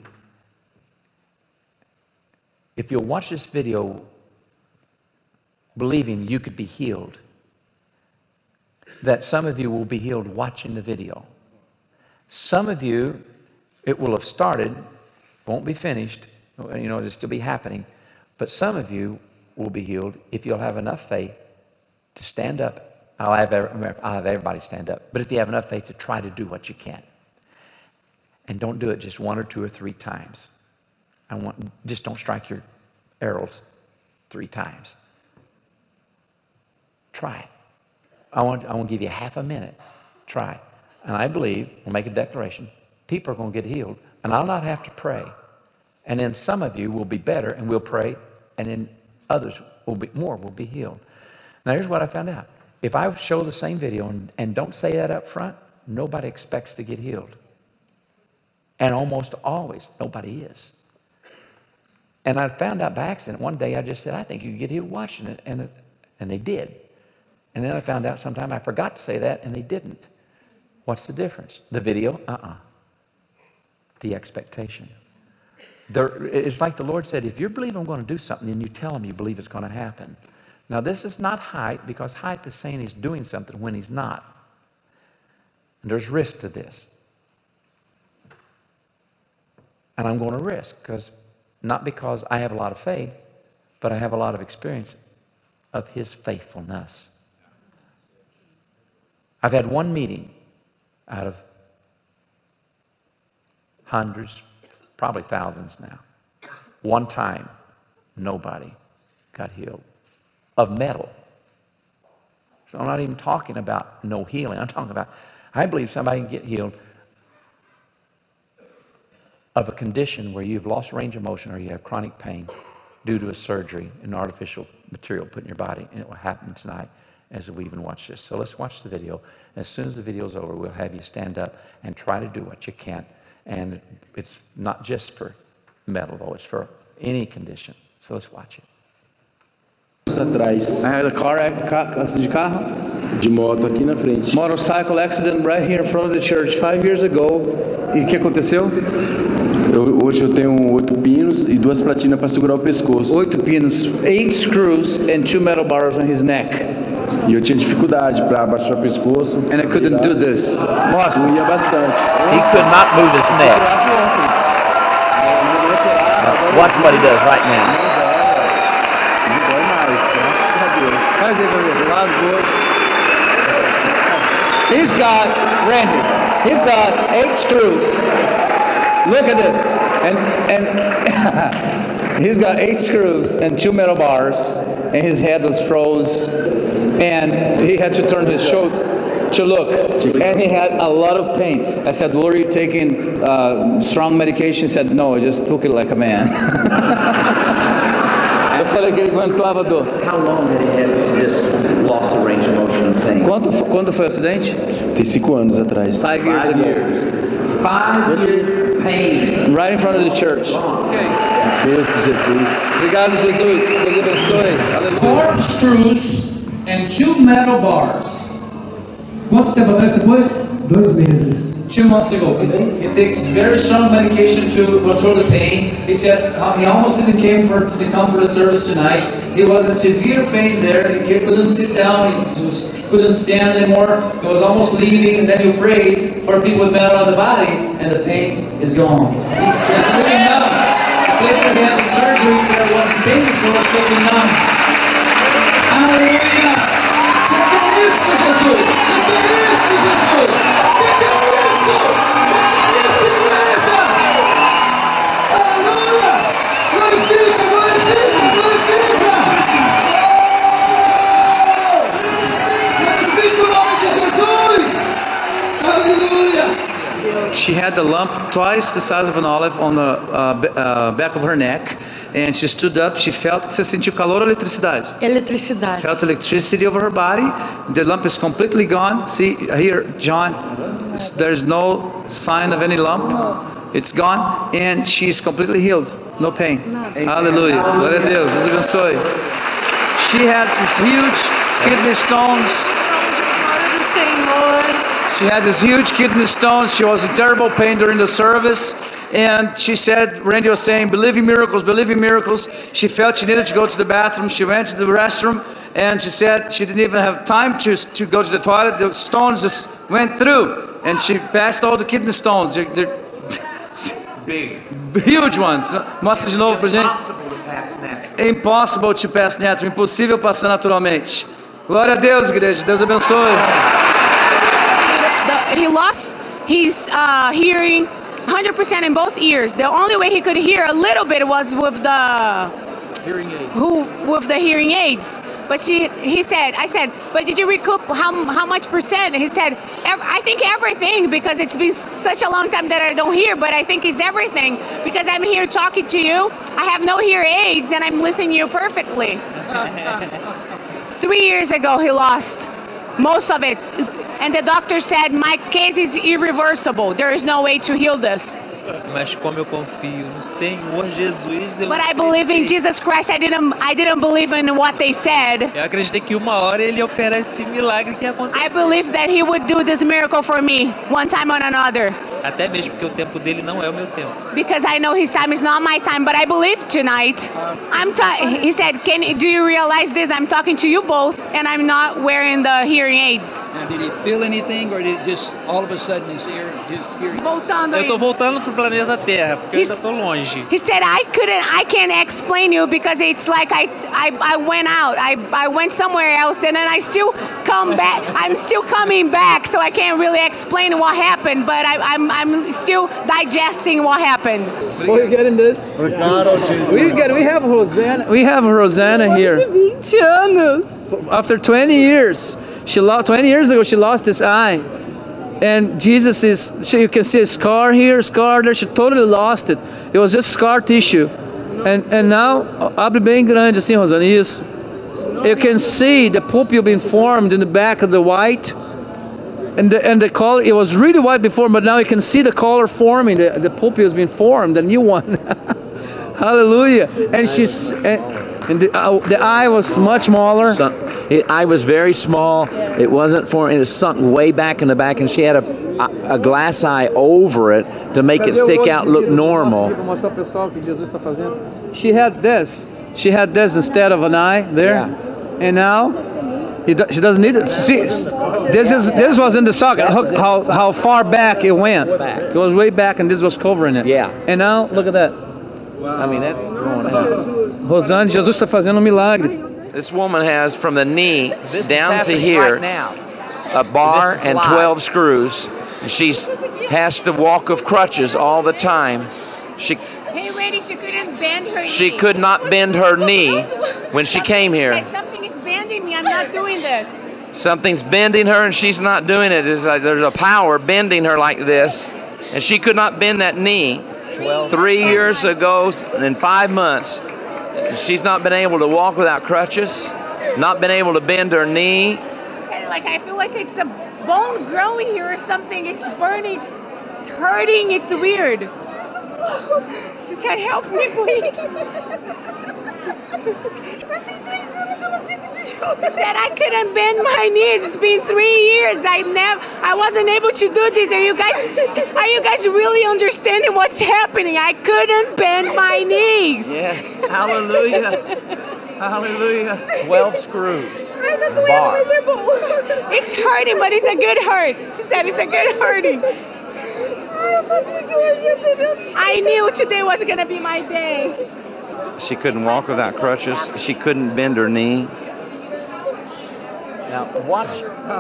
if you'll watch this video believing you could be healed, that some of you will be healed watching the video. Some of you, it will have started, won't be finished, you know, it'll still be happening. But some of you will be healed if you'll have enough faith to stand up. I'll have, I'll have everybody stand up. But if you have enough faith to try to do what you can. And don't do it just one or two or three times. I want, just don't strike your arrows three times. Try it. I want, I want to give you half a minute. Try and I believe, we'll make a declaration, people are going to get healed, and I'll not have to pray. And then some of you will be better, and we'll pray, and then others will be more will be healed. Now here's what I found out. If I show the same video and, and don't say that up front, nobody expects to get healed. And almost always, nobody is. And I found out by accident one day, I just said, I think you get healed watching it. And, and they did. And then I found out sometime I forgot to say that, and they didn't. What's the difference? The video? Uh uh-uh. uh The expectation. There, it's like the Lord said if you believe I'm going to do something, then you tell him you believe it's going to happen. Now, this is not hype because hype is saying he's doing something when he's not. And there's risk to this. And I'm going to risk because not because I have a lot of faith, but I have a lot of experience of his faithfulness. I've had one meeting out of hundreds, probably thousands now. One time, nobody got healed of metal. So I'm not even talking about no healing. I'm talking about, I believe somebody can get healed of a condition where you've lost range of motion or you have chronic pain due to a surgery, an artificial material put in your body, and it will happen tonight as we even watch this. So let's watch the video. As soon as the video is over, we'll have you stand up and try to do what you can. And it's not just for metal, though, it's for any condition. So let's watch it. Atrás. I had a car accident de carro. De moto aqui na frente. Motorcycle accident right here in front of the church five years ago. E o que aconteceu? Eu, hoje eu tenho oito pinos e duas platinas para segurar o pescoço. Oito pinos, eight screws and two metal bars on his neck. E eu tinha dificuldade para abaixar o pescoço. And I couldn't do this. Mostra. Doía bastante. He could not move his neck. Watch what he does right now. Não dói mais, graças a Deus. Faz aí pra ver, lado do outro. He's got, Randy, he's got eight screws Look at this. And and [LAUGHS] he's got eight screws and two metal bars, and his head was froze, and he had to turn his shoulder to look, and he had a lot of pain. I said, "Were you taking uh, strong medication?" He said, "No, I just took it like a man." Eu falei que ele aguentava a dor. How long had he had this loss of range of motion and pain? Quanto, quando foi o acidente? Tem cinco anos atrás. Five years Five ago. years. Five years pain. Right in front of the church. Deus de Jesus. Obrigado, Jesus. Deus abençoe. Aleluia. four screws and two metal bars. Quanto tempo atrás você foi? Dois meses. Two months ago. He, he takes very strong medication to control the pain. He said uh, he almost didn't came for to come for the service tonight. He was in severe pain there. He couldn't sit down. He was, couldn't stand anymore. He was almost leaving. And then you prayed for people with metal on the body, and the pain is gone. It's looking numb. The place where he had the surgery where it wasn't painful was looking numb. Aleluia! She had the lump twice the size of an olive on the uh, uh, back of her neck, and she stood up. She felt. Você sentiu calor ou eletricidade? Eletricidade. Felt electricity over her body. The lump is completely gone. See here, John. There's no sign of any lump. It's gone, and she's completely healed. No pain. Hallelujah. Glória a Deus. Deus abençoe. She had these huge kidney stones. Glória do Senhor. She had these huge kidney stones. She was in terrible pain during the service. And she said, Randy was saying, believe in miracles, believe in miracles. She felt she needed to go to the bathroom. She went to the restroom and she said she didn't even have time to, to go to the toilet. The stones just went through and she passed all the kidney stones. They're, they're [LAUGHS] Big. huge ones. Mostra de novo pra gente. Impossible to pass natural. Impossible to pass natural. Impossível passar naturalmente. Glória a Deus, igreja. Deus abençoe. the, he lost his uh, hearing 100% in both ears. The only way he could hear a little bit was with the Hearing aid. who with the hearing aids. But she, he said, I said, but did you recoup how how much percent? He said, I think everything because it's been such a long time that I don't hear. But I think it's everything because I'm here talking to you. I have no hearing aids and I'm listening to you perfectly. [LAUGHS] Three years ago, he lost most of it. And the doctor said, My case is irreversible. There is no way to heal this. Mas como eu confio no Senhor Jesus, eu, But I believe in Jesus Christ. I didn't I didn't believe in what they said. eu acreditei que uma hora ele ia operar esse milagre que ia I believe that he would do this miracle for me one time or another. Até mesmo porque o tempo dele não é o meu tempo. Because I know his time is not my time, but I believe tonight. I'm ta- he said, "Can do you realize this? I'm talking to you both and I'm not wearing the hearing aids." Now, did he feel anything, or did it just all of a sudden his ear, his hearing? Voltando Eu tô voltando pro planeta Terra, porque eu ainda tô longe. He said, I couldn't, I can't explain you because it's like I, I, I went out. I, I went somewhere else and then I still come [LAUGHS] back. I'm still coming back, so I can't really explain what happened, but I, I'm, I'm still digesting what happened. We're getting this. We get, we have Rosanna. We have Rosanna here. 20 anos. After 20 years, she lost. 20 years ago, she lost this eye, and Jesus is. She, you can see a scar here, scar there. She totally lost it. It was just scar tissue, and and now abre bem grande assim, Rosana. Isso. You can see the pupil being formed in the back of the white. And the, and the color, it was really white before, but now you can see the color forming. The, the pupil has been formed, a new one. [LAUGHS] Hallelujah. And she's, and, and the, uh, the eye was much smaller. It, I was very small. It wasn't for it was sunk way back in the back, and she had a, a, a glass eye over it to make it stick out, look normal. She had this. She had this instead of an eye there, and now it she doesn't need it. See, this is this was in the socket. Look how how far back it went. It was way back, and this was covering it. Yeah. And now look at that. I mean, that's going out. Rosane, Jesus está fazendo um milagre. This woman has from the knee This down to here right now. a bar and live. 12 screws. She has to walk of crutches all the time. She Hey, Randy, she couldn't bend her she knee. could not bend her knee when she came here. Something is bending me. I'm not doing this. Something's bending her and she's not doing it. It's like there's a power bending her like this, and she could not bend that knee. Three years ago, in five months, she's not been able to walk without crutches, not been able to bend her knee. Like I feel like it's a bone growing here or something. It's burning. It's, it's hurting. It's weird. [LAUGHS] Said, "Help me, please." [LAUGHS] She said, "I couldn't bend my knees. It's been three years. I never, I wasn't able to do this. Are you guys, are you guys really understanding what's happening? I couldn't bend my knees." Yes, [LAUGHS] hallelujah, hallelujah. Twelve screws. Bar. It's hurting, but it's a good hurt. She said it's a good hurting. I knew today was gonna be my day. She couldn't walk without crutches. She couldn't bend her knee. Now, watch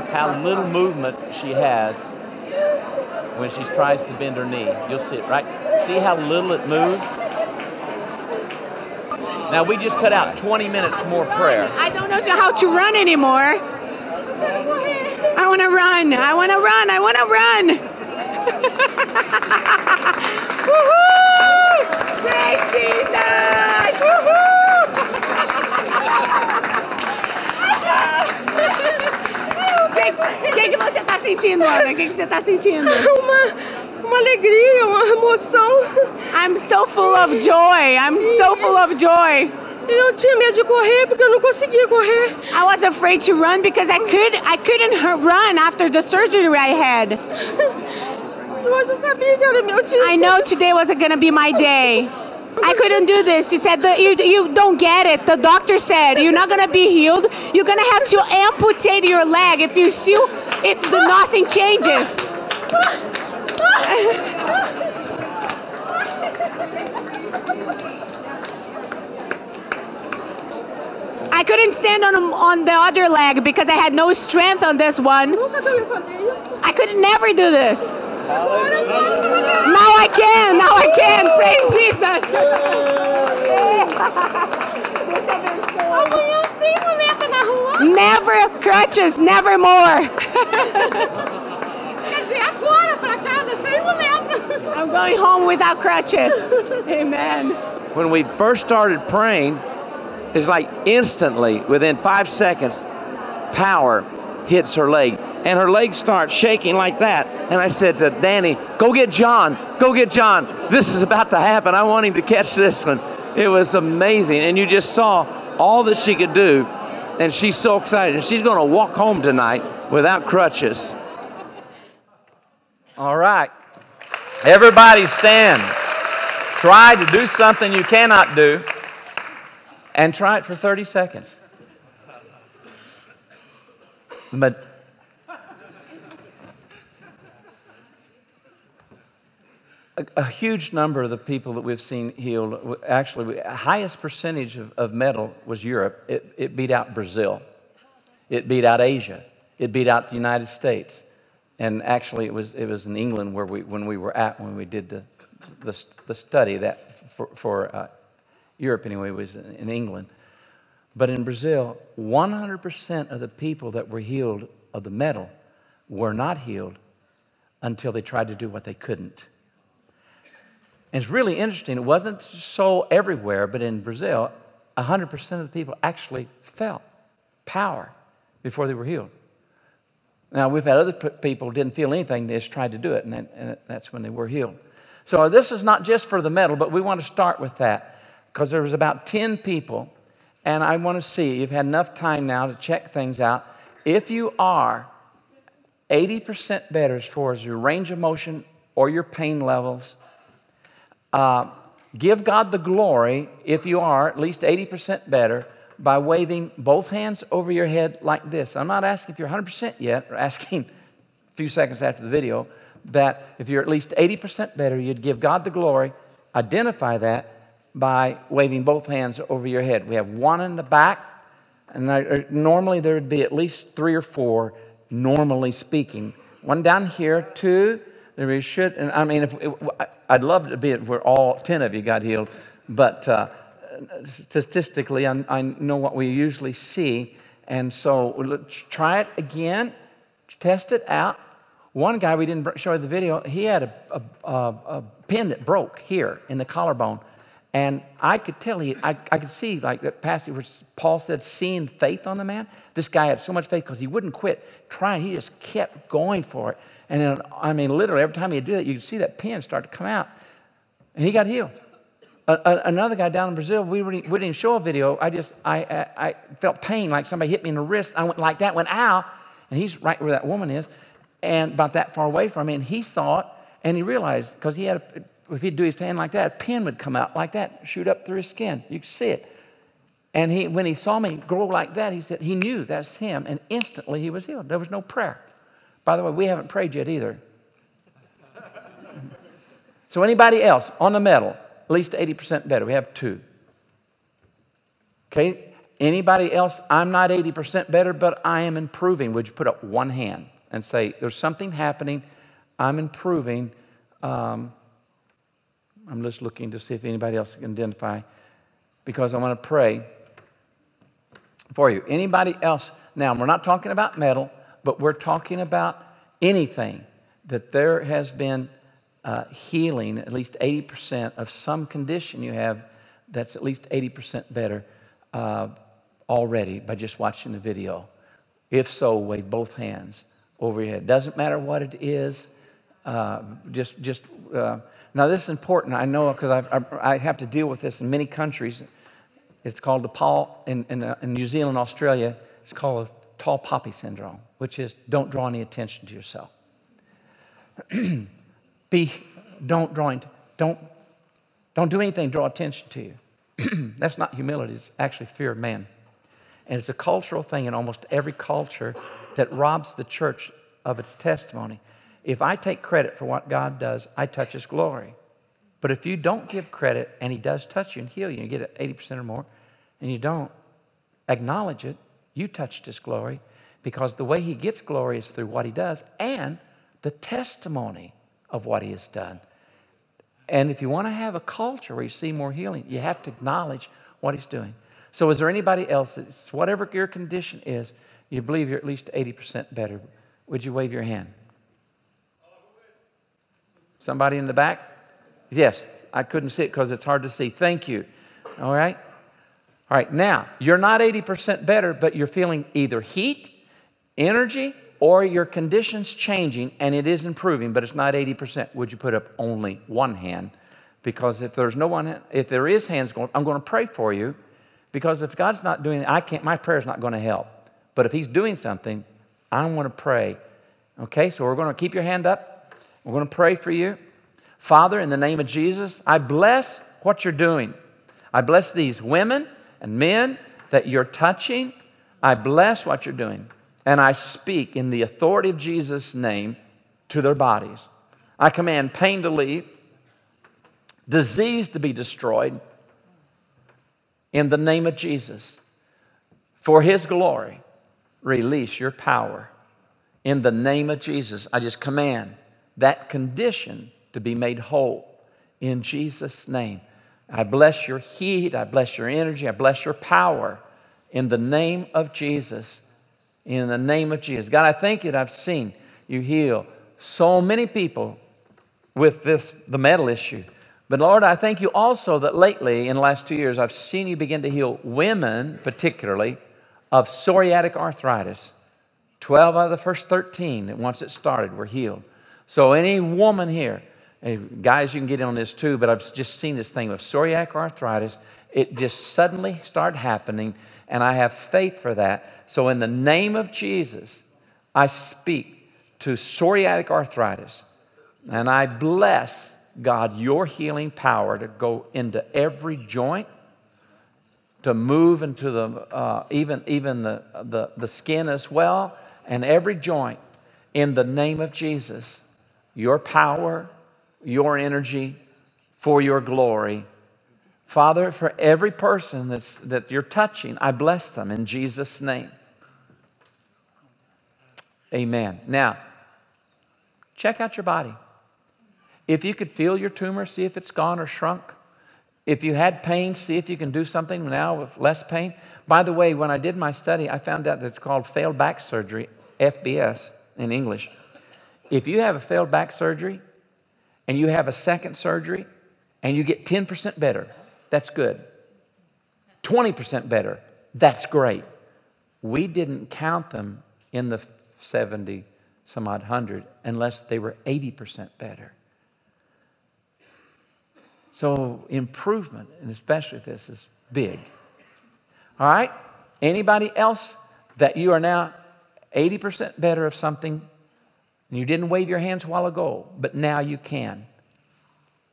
how little movement she has when she tries to bend her knee. You'll see it, right? See how little it moves? Now, we just cut out 20 minutes more prayer. I don't know how to run anymore. I wanna run. I wanna run. I wanna run. [LAUGHS] Woohoo! Praise Jesus! O que, que, você tá sentindo, Ana? O que, que você tá sentindo? Uma, uma alegria, uma emoção. I'm so full of joy. I'm so full of joy. Eu tinha medo de correr porque eu não conseguia correr. I was afraid to run because I could I couldn't run after the surgery I had. Hoje eu sabia que era meu dia. I know today wasn't gonna be my day. I couldn't do this. She said you you don't get it. The doctor said you're not gonna be healed. You're gonna have to amputate your leg if you still if the, nothing changes. I couldn't stand on on the other leg because I had no strength on this one. I could never do this. Now I can. Now I can. Praise Jesus. Amanhã sem muleta na rua. Never crutches. Never more. Quer dizer, agora pra casa sem muleta. I'm going home without crutches. Amen. When we first started praying, it's like instantly, within five seconds, power hits her leg. And her legs start shaking like that. And I said to Danny, Go get John. Go get John. This is about to happen. I want him to catch this one. It was amazing. And you just saw all that she could do. And she's so excited. And she's going to walk home tonight without crutches. All right. Everybody stand. Try to do something you cannot do and try it for 30 seconds. But a, a huge number of the people that we've seen healed, actually, we- highest percentage of, of metal was Europe. It, it beat out Brazil. It beat out Asia. It beat out the United States. And actually, it was, it was in England where we, when we were at when we did the, the, the study that for, for uh, Europe anyway was in in England. But in Brazil, 100% of the people that were healed of the metal were not healed until they tried to do what they couldn't. And it's really interesting. It wasn't so everywhere, but in Brazil, 100% of the people actually felt power before they were healed. Now, we've had other people didn't feel anything, they just tried to do it, and, then, and that's when they were healed. So, this is not just for the metal, but we want to start with that because there was about 10 people, and I want to see, you've had enough time now to check things out. If you are 80% better as far as your range of motion or your pain levels, uh, give God the glory if you are at least 80% better by waving both hands over your head like this. I'm not asking if you're 100% yet, or [LAUGHS] asking a few seconds after the video, that if you're at least 80% better, you'd give God the glory. Identify that by waving both hands over your head. We have one in the back, and there, normally there would be at least three or four, normally speaking. One down here, two, There really should. And I mean, if I'd love to be if we're all ten of you got healed, but uh, statistically, I, I know what we usually see, and so let's try it again, test it out. One guy we didn't show you the video. He had a, a, a, a pin that broke here in the collarbone, and I could tell he, I, I could see like that passage where Paul said, seeing faith on the man. This guy had so much faith because he wouldn't quit trying. He just kept going for it. And then, I mean, literally, every time he'd do that, you could see that pin start to come out. And he got healed. A, a, another guy down in Brazil, we, we didn't show a video. I just, I, I, I, felt pain like somebody hit me in the wrist. I went like that, went ow. And he's right where that woman is, and about that far away from me. And he saw it, and he realized, because he had, a, if he'd do his hand like that, a pin would come out like that, shoot up through his skin. You could see it. And he, when he saw me grow like that, he said, he knew that's him. And instantly he was healed. There was no prayer. By the way, we haven't prayed yet either. so, anybody else on the metal, at least 80% better? We have two. Okay? Anybody else? I'm not 80% better, but I am improving. Would you put up one hand and say, There's something happening. I'm improving. Um, I'm just looking to see if anybody else can identify because I want to pray for you. Anybody else? Now, we're not talking about metal but we're talking about anything that there has been uh, healing, at least 80% of some condition you have that's at least 80% better uh, already by just watching the video. If so, wave both hands over your head. Doesn't matter what it is. Uh, just, just uh, now this is important. I know because I, I have to deal with this in many countries. It's called the Paul in, in, uh, in New Zealand, Australia. It's called tall poppy syndrome, which is don't draw any attention to yourself. [CLEARS THROAT] Be, don't draw, don't, don't do anything, draw attention to you. [CLEARS THROAT] That's not humility, it's actually fear of man. And it's a cultural thing in almost every culture that robs the church of its testimony. If I take credit for what God does, I touch His glory. But if you don't give credit and He does touch you and heal you, and you get it 80% or more, and you don't acknowledge it, you touched his glory because the way he gets glory is through what he does and the testimony of what he has done. And if you want to have a culture where you see more healing, you have to acknowledge what he's doing. So, is there anybody else that's whatever your condition is, you believe you're at least 80% better? Would you wave your hand? Somebody in the back? Yes, I couldn't see it because it's hard to see. Thank you. All right? All right, now, you're not 80% better, but you're feeling either heat, energy, or your condition's changing and it is improving, but it's not 80%. Would you put up only one hand? Because if there's no one, if there is hands going, I'm going to pray for you. Because if God's not doing it, I can't, my prayer's not going to help. But if He's doing something, I want to pray. Okay, so we're going to keep your hand up. We're going to pray for you. Father, in the name of Jesus, I bless what you're doing. I bless these women and men that you're touching, I bless what you're doing. And I speak in the authority of Jesus' name to their bodies. I command pain to leave, disease to be destroyed in the name of Jesus. For his glory, release your power. In the name of Jesus, I just command that condition to be made whole in Jesus' name. I bless your heat. I bless your energy. I bless your power in the name of Jesus. In the name of Jesus. God, I thank you that I've seen you heal so many people with this, the metal issue. But Lord, I thank you also that lately, in the last two years, I've seen you begin to heal women, particularly, of psoriatic arthritis. 12 out of the first 13 that once it started were healed. So, any woman here Guys, you can get in on this too, but I've just seen this thing with psoriatic arthritis. It just suddenly started happening, and I have faith for that. So, in the name of Jesus, I speak to psoriatic arthritis, and I bless God your healing power to go into every joint, to move into the uh, even even the, the the skin as well, and every joint. In the name of Jesus, your power your energy for your glory. Father, for every person that's, that you're touching, I bless them in Jesus' name. Amen. Now, check out your body. If you could feel your tumor, see if it's gone or shrunk. If you had pain, see if you can do something now with less pain. By the way, when I did my study, I found out that it's called failed back surgery, FBS in English. If you have a failed back surgery and you have a second surgery and you get 10% better, that's good. 20% better, that's great. We didn't count them in the 70 some odd hundred unless they were 80% better. So improvement, and especially this, is big. All right? Anybody else that you are now 80% better of something and you didn't wave your hands a while ago, but now you can.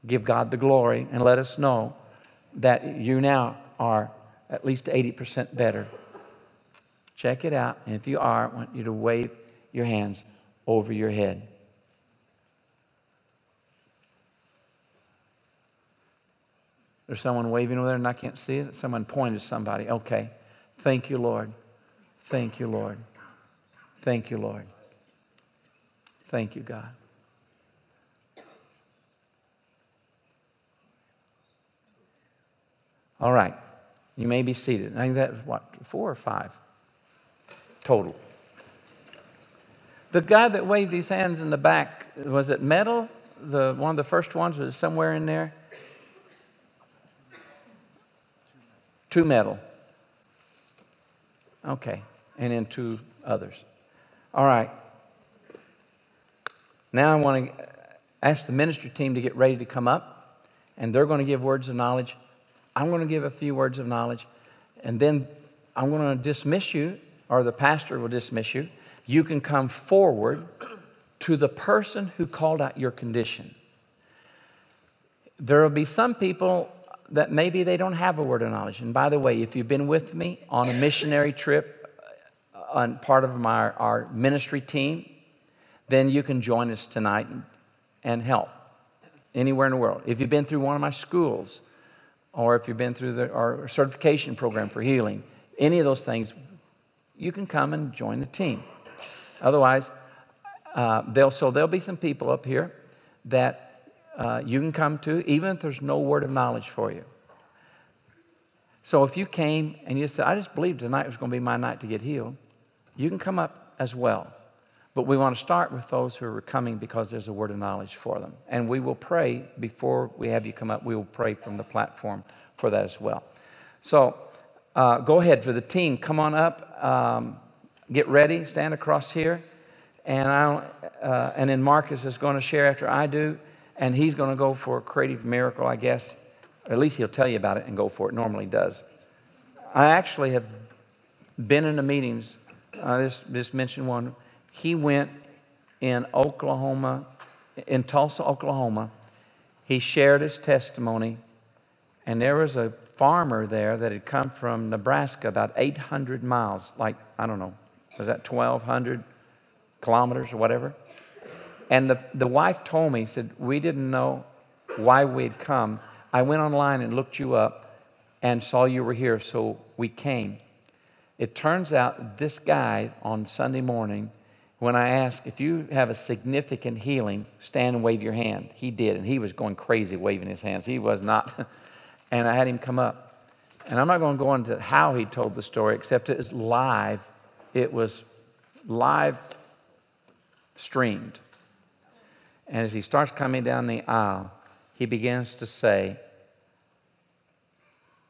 Give God the glory and let us know that you now are at least 80% better. Check it out. And if you are, I want you to wave your hands over your head. There's someone waving over there and I can't see it. Someone pointed to somebody. Okay. Thank you, Lord. Thank you, Lord. Thank you, Lord. Thank you, God. All right. You may be seated. I think that was what, four or five total. The guy that waved his hands in the back, was it metal? The, one of the first ones was somewhere in there? Two metal. Okay. And then two others. All right. Now I want to ask the ministry team to get ready to come up, and they're going to give words of knowledge. I'm going to give a few words of knowledge, and then I'm going to dismiss you, or the pastor will dismiss you. You can come forward to the person who called out your condition. There will be some people that maybe they don't have a word of knowledge. And by the way, if you've been with me on a missionary trip, uh, on part of my, our ministry team, then you can join us tonight and help anywhere in the world. If you've been through one of my schools, or if you've been through the, our certification program for healing, any of those things, you can come and join the team. Otherwise, uh, they'll, so there'll be some people up here that uh, you can come to, even if there's no word of knowledge for you. So if you came and you said, I just believed tonight was going to be my night to get healed, you can come up as well. But we want to start with those who are coming because there's a word of knowledge for them. And we will pray before we have you come up, we will pray from the platform for that as well. So uh, go ahead for the team. Come on up, um, get ready, stand across here. And, I, uh, and then Marcus is going to share after I do. And he's going to go for a creative miracle, I guess. Or at least he'll tell you about it and go for it. Normally does. I actually have been in the meetings. I just, just mentioned one he went in Oklahoma, in Tulsa, Oklahoma. He shared his testimony, and there was a farmer there that had come from Nebraska about 800 miles, like, I don't know, was that 1,200 kilometers or whatever? And the, the wife told me, said, We didn't know why we'd come. I went online and looked you up and saw you were here, so we came. It turns out this guy on Sunday morning when I asked if you have a significant healing, stand and wave your hand. He did, and he was going crazy waving his hands. He was not. [LAUGHS] and I had him come up. And I'm not going to go into how he told the story, except it was live. It was live streamed. And as he starts coming down the aisle, he begins to say,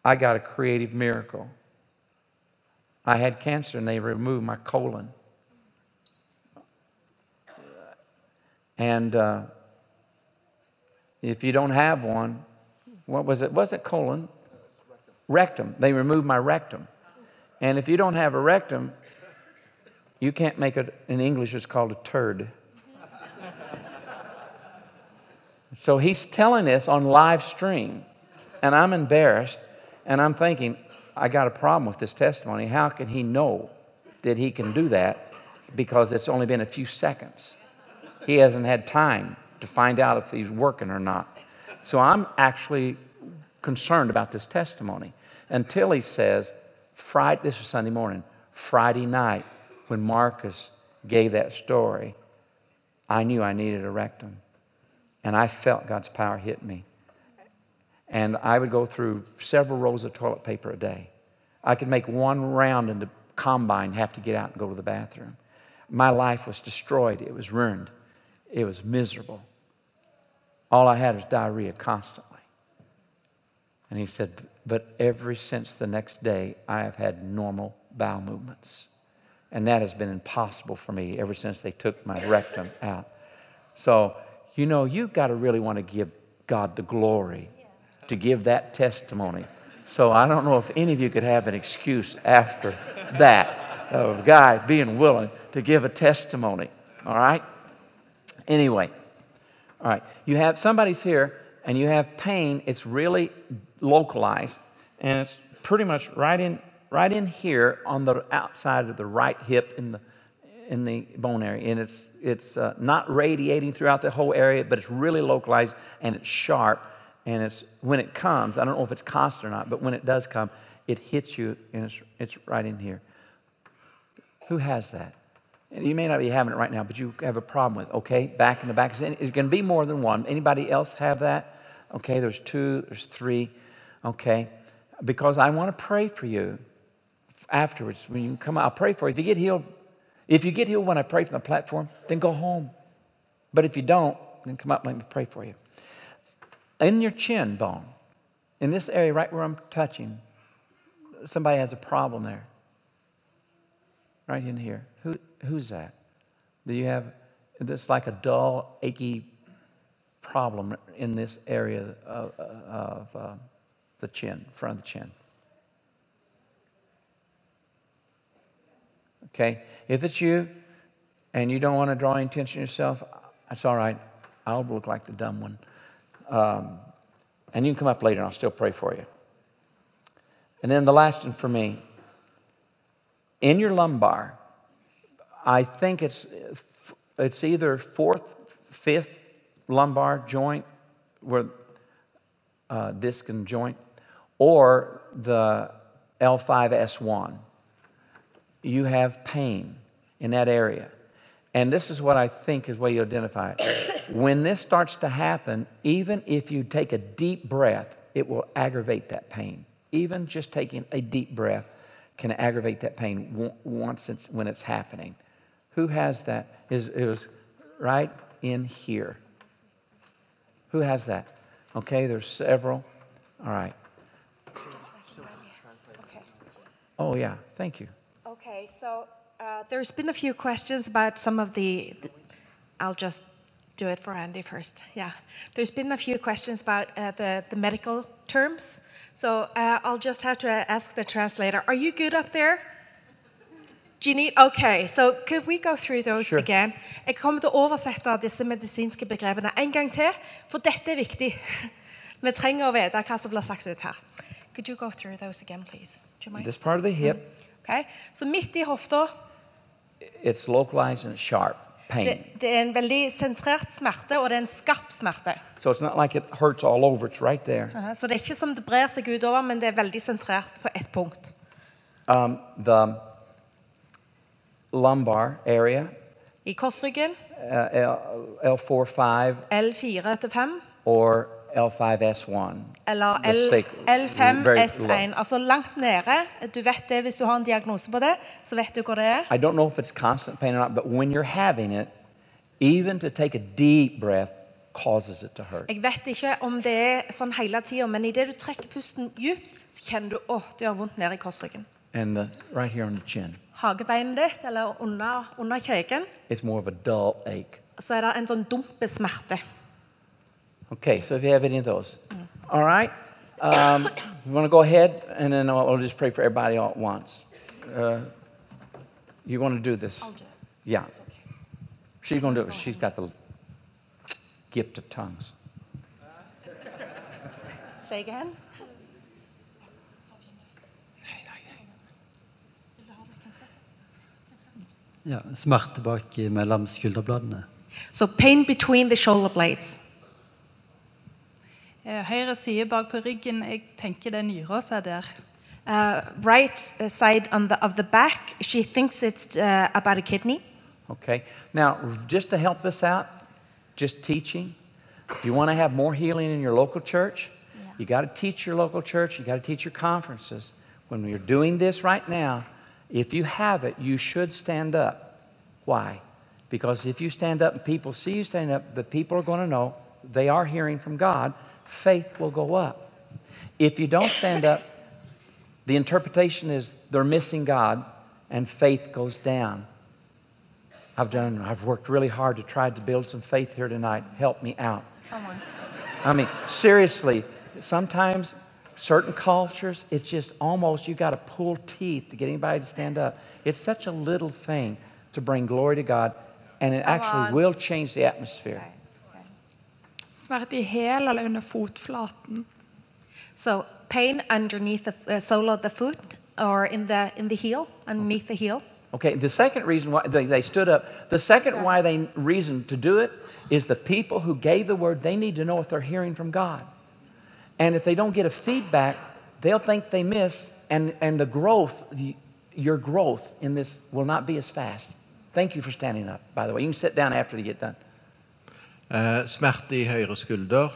I got a creative miracle. I had cancer and they removed my colon. And uh, if you don't have one, what was it? Was it colon? Rectum. They removed my rectum. And if you don't have a rectum, you can't make it, in English, it's called a turd. [LAUGHS] so he's telling this on live stream, and I'm embarrassed, and I'm thinking, I got a problem with this testimony. How can he know that he can do that? Because it's only been a few seconds. He hasn't had time to find out if he's working or not. So I'm actually concerned about this testimony until he says, Friday, this was Sunday morning, Friday night, when Marcus gave that story, I knew I needed a rectum. and I felt God's power hit me. And I would go through several rolls of toilet paper a day. I could make one round in the combine, have to get out and go to the bathroom. My life was destroyed. It was ruined. It was miserable. All I had was diarrhea constantly. And he said, But ever since the next day, I have had normal bowel movements. And that has been impossible for me ever since they took my rectum [LAUGHS] out. So, you know, you've got to really want to give God the glory to give that testimony. So I don't know if any of you could have an excuse after that of a guy being willing to give a testimony. All right? Anyway, all right. You have somebody's here and you have pain. It's really localized and it's pretty much right in right in here on the outside of the right hip in the in the bone area and it's it's uh, not radiating throughout the whole area but it's really localized and it's sharp and it's when it comes i don't know if it's constant or not but when it does come it hits you and it's, it's right in here who has that you may not be having it right now but you have a problem with okay? Back in the back. It's going to be more than one? Anybody else have that? Okay there's two there's three okay? Because i want to pray for you afterwards when you come out. I'll pray for you. If you get healed if you get healed when i pray from the platform then go home. But if you don't then come up let me pray for you. In your chin bone, in this area right where I'm touching, somebody has a problem there. Right in here. Who, who's that? Do you have this like a dull, achy problem in this area of, of uh, the chin, front of the chin? Okay? If it's you and you don't want to draw any attention to yourself, that's all right. I'll look like the dumb one. Um, and you can come up later and I'll still pray for you. And then the last one for me in your lumbar, I think it's, it's either fourth, fifth lumbar joint where uh, disc and joint, or the L5S1. You have pain in that area. And this is what I think is where you identify it. when this starts to happen, even if you take a deep breath, it will aggravate that pain. Even just taking a deep breath can aggravate that pain once it's when it's happening. Who has that? Is it was right in here. Who has that? Okay, there's several. All right. Oh yeah, thank you. Okay, so uh, there's been a few questions about some of the. I'll just do it for Andy first. Yeah, there's been a few questions about uh, the the medical terms. So uh, I'll just have to ask the translator. Are you good up there? Need? Okay, so could we go through those Sure. again? Jeg kommer til å oversette disse medisinske begrepene en gang til, for dette er viktig. [LAUGHS] Vi trenger å vite hva som blir sagt ut her. Could you go through those again, please? Do you mind? This part of the hip, Okay, Så midt i hofta it's localized and sharp pain. Det, det er en veldig sentrert smerte, og det er en skarp smerte. So it's not like it hurts all over, it's right there. Uh, Så det er ikke som det brer seg utover, men det er veldig sentrert på ett punkt. Um, the lumbar area, I korsryggen, uh, L, L4, 5, L4-5. or L5S1. eller L, sacral- L5 very S1. Altså langt nede. Du vet det hvis du har en diagnose på det, så vet du hvor det er. I don't know if it's constant pain or not, but when you're having it, even to take a deep breath causes it to hurt. Jeg vet ikke om det er sånn hele tida, men idet du trekker pusten djupt, så kjenner du åh, det gjør vondt nede i korsryggen. And the, right here on the chin, Hagebeinet ditt, eller under, under kjeken, it's more of a dull ache. så er det en sånn. Okay, so if you have any of those. All right. Um, [COUGHS] you want to go ahead, and then I'll, I'll just pray for everybody all at once. Uh, you want to do this? I'll do it. Yeah. She's going to do it. She's got the gift of tongues. Say again. Ja, smerte bak mellom skulderbladene. So pain between the shoulder blades. Eh, Høyre side bak på ryggen, jeg tenker det er nyra som er der. Uh, right side on the, of the back, she thinks it's uh, about a kidney. Okay. Now, just to help this out, just teaching, If you want to have more healing in your local church, you got to teach your local church, you got to teach your conferences. When you're doing this right now, if you have it, you should stand up. Why? Because if you stand up and people see you stand up, the people are going to know they are hearing from God. Faith will go up. If you don't stand up, the interpretation is they're missing God and faith goes down. I've done, I've worked really hard to try to build some faith here tonight. Help me out. Come on. I mean, seriously, sometimes certain cultures, it's just almost you got to pull teeth to get anybody to stand up. It's such a little thing to bring glory to God, and it actually will change the atmosphere. Smerte i hæl eller under fotflaten. So pain underneath the uh, sole of the foot or in the in the heel, underneath the heel. Okay, the second reason why they, they stood up, the second why they reason to do it is the people who gave the word, they need to know if they're hearing from God. And if they don't get a feedback, they'll think they miss, and, and the growth, the, your growth in this will not be as fast. Thank you for standing up, by the way. You can sit down after you get done. Eh, smerte i høyre skulder.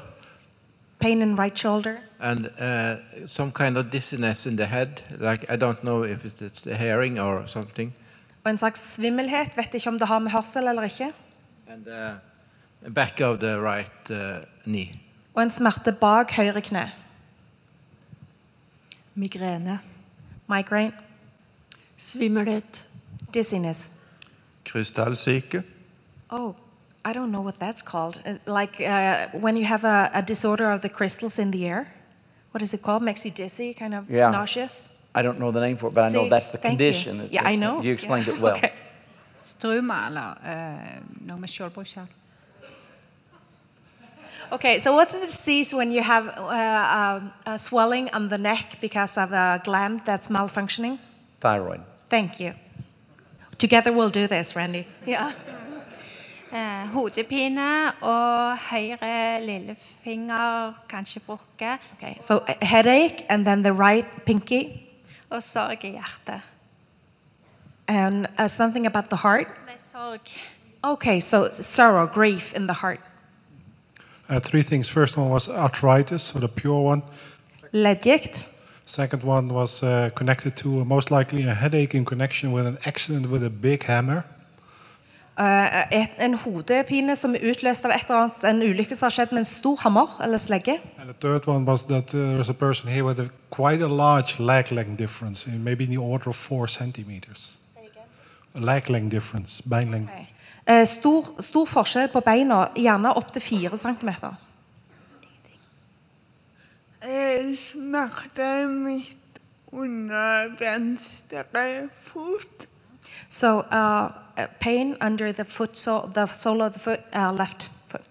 Pain in right shoulder. And uh, some kind of dizziness in the head. Like I don't know if it's, it's the hearing or something. Og en slags svimmelhet. Vet ikke om det har med hørsel eller ikke. And uh, back of the right uh, knee. Og en smerte bak høyre kne. Migrene. Migraine. Svimmelhet. Dizziness. Krystallsyke. Oh, I don't know what that's called. Uh, like uh, when you have a, a disorder of the crystals in the air. What is it called? Makes you dizzy, kind of Yeah. nauseous. I don't know the name for it, but I know that's the condition. you. Yeah, I know. You explained Yeah. it well. [LAUGHS] Okay. Struma, eller uh, noe med skjoldbruskkjertel. Okay, so what's the disease when you have uh, um, a swelling on the neck because of a gland that's malfunctioning? Thyroid. Thank you. Together we'll do this, Randy. Yeah. Eh, hodepine og høyre lillefinger kanskje brukket. Okay, so a headache and then the right pinky Og sorg i hjertet. and uh, something about the heart. Nei, sorg. Okay, so sorrow, grief in the heart. Uh, three things. First one was arthritis, so the pure one. Leddgikt. Second one was uh, connected to uh, most likely a headache in connection with an accident with a big hammer. Et, en hodepine som er utløst av et eller annet, en ulykke som har skjedd med en stor hammer eller slegge. And the third one was that uh, there's a person here with a, quite a large leg length difference, maybe in the order of four centimeters. A leg length difference. Eh, stor, stor forskjell på beina, gjerne opptil fire centimeter. Smerte midt under venstre fot. So uh, uh, pain under the foot, so the sole of the foot, uh, left foot.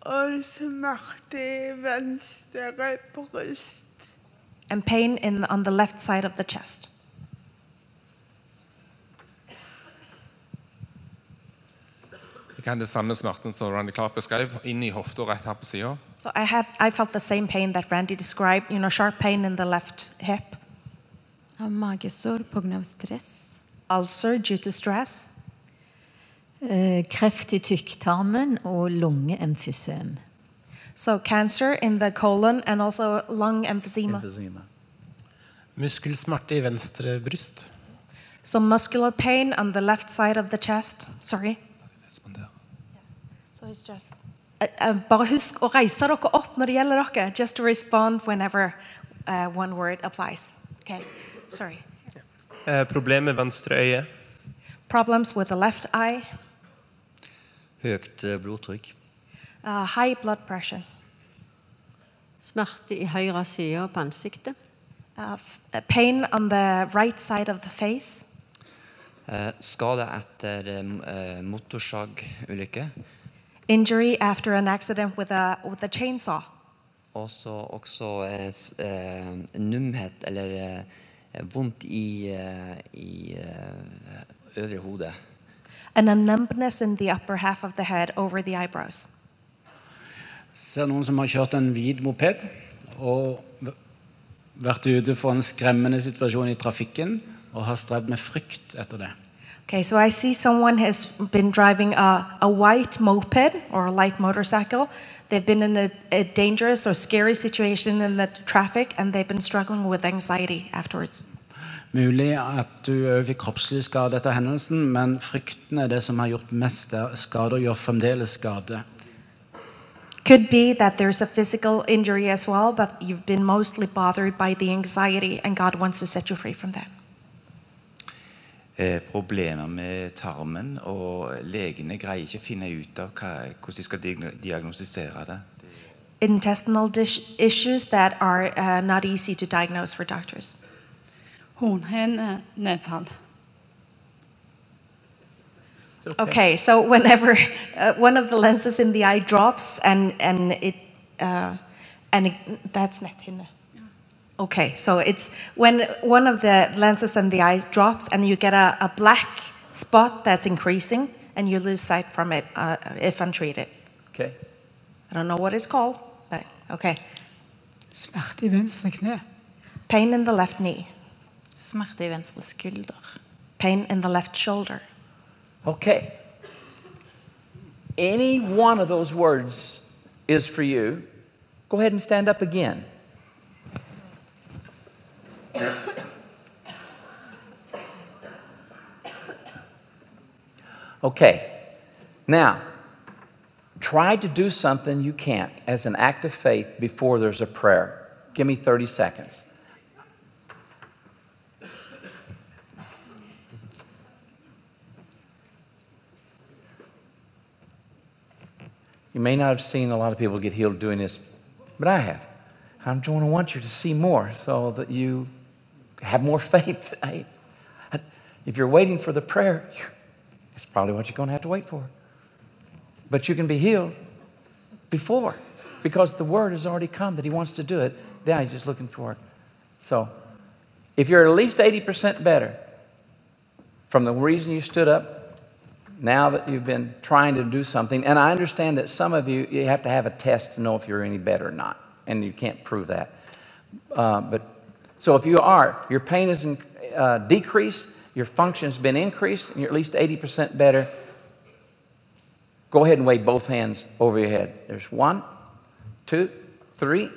Og smerte i venstre bryst. And pain in, on the left side of the chest. Jeg hadde samme smerten som Randy Clark beskrev, inn i hofta rett her på sida. So I had, I felt the same pain that Randy described. You know, sharp pain in the left hip. Har magesår pga. stress. Ulcer due to stress. Eh, kreft i tykktarmen og lungeemfysem. So cancer in the colon and also lung emphysema. Muskelsmerte i venstre bryst. So muscular pain on the left side of the chest. Sorry. Just. Uh, uh, bare husk å reise dere opp når det gjelder dere. Just to respond whenever uh, one word applies. Okay. Sorry. Eh, problem med venstre øye. Problems with the left eye. Høyt eh, blodtrykk. Uh, high blood pressure. Smerte i høyre side på ansiktet. Uh, uh, pain on the right side of the face. Eh, skade etter eh, motorsagulykke. Injury after an accident with a, with a chainsaw. Og så også eh, eh, numhet, eller eh, vondt i, eh, i eh, øvre hode. And a numbness in the upper half of the head over the eyebrows. Ser noen som har kjørt en hvit moped og vært ute for en skremmende situasjon i trafikken og har strevd med frykt etter det. Okay, so I see someone has been driving a, a white moped or a light motorcycle. They've been in a, a dangerous or scary situation in the traffic and they've been struggling with anxiety afterwards. Mulig at du òg fikk kroppslig skade etter hendelsen, men frykten er det som har gjort mest skade, og gjør fremdeles skade. Could be that there's a physical injury as well, but you've been mostly bothered by the anxiety, and God wants to set you free from that. Eh, problemer med tarmen, og legene greier ikke å finne ut av hva, hvordan de skal diagnostisere det. Intestinal dish issues that are uh, not easy to diagnose for doctors. Hornhinnenedfall. Okay, so whenever [LAUGHS] uh, one of the lenses in the eye drops and and it uh, and it, that's nethinne. Okay, so it's when one of the lenses in the eye drops and you get a, a black spot that's increasing and you lose sight from it uh, if untreated. Okay. I don't know what it's called, but okay. Smerte i venstre kne. Pain in the left knee. Smerte i venstre skulder. Pain in the left shoulder. Okay. Any one of those words is for you. Go ahead and stand up again. Okay. Now, try to do something you can't as an act of faith before there's a prayer. Give me 30 seconds. You may not have seen a lot of people get healed doing this, but I have. I'm going to want you to see more so that you have more [LAUGHS] faith. If you're waiting for the prayer, it's probably what you're going to have to wait for. But you can be healed before because the word has already come that he wants to do it. Now he's just looking for it. So if you're at least 80% better from the reason you stood up, now that you've been trying to do something, and I understand that some of you, you have to have a test to know if you're any better or not, and you can't prove that. Uh, but so if you are, your pain in, uh, decreased, your function's been increased, and you're at least 80% better, go ahead and wave both hands over your head. There's one, two, three,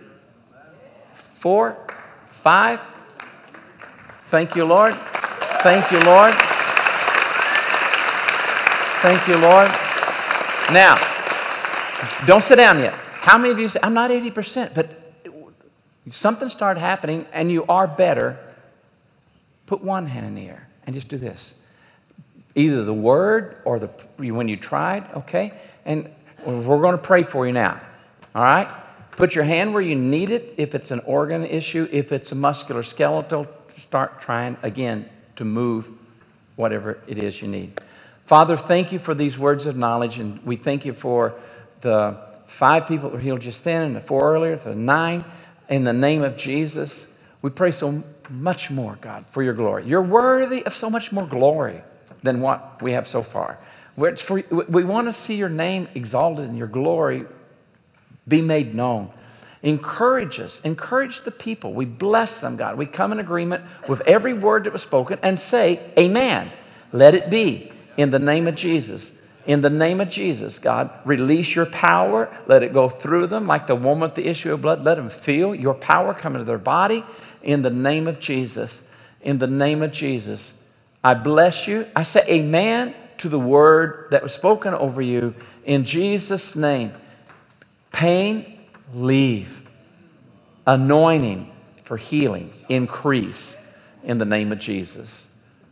four, five. Thank you, Lord. Thank you, Lord. Thank you, Lord. Now, don't sit down yet. How many of you say, I'm not 80%, but something started happening and you are better? Put one hand in the air and just do this. Either the word or the when you tried, okay? And we're going to pray for you now. All right? Put your hand where you need it if it's an organ issue, if it's a muscular skeletal, start trying again to move whatever it is you need. Father, thank you for these words of knowledge, and we thank you for the five people that were healed just then and the four earlier, the nine. In the name of Jesus, we pray so much more, God, for your glory. You're worthy of so much more glory than what we have so far. For- we want to see your name exalted and your glory be made known. Encourage us, encourage the people. We bless them, God. We come in agreement with every word that was spoken and say, Amen. Let it be in the name of Jesus. In the name of Jesus, God, release your power. Let it go through them like the woman with the issue of blood. Let them feel your power come into their body in the name of Jesus. In the name of Jesus. I bless you. I say amen to the word that was spoken over you in Jesus' name. Pain, leave. Anointing for healing, increase in the name of Jesus.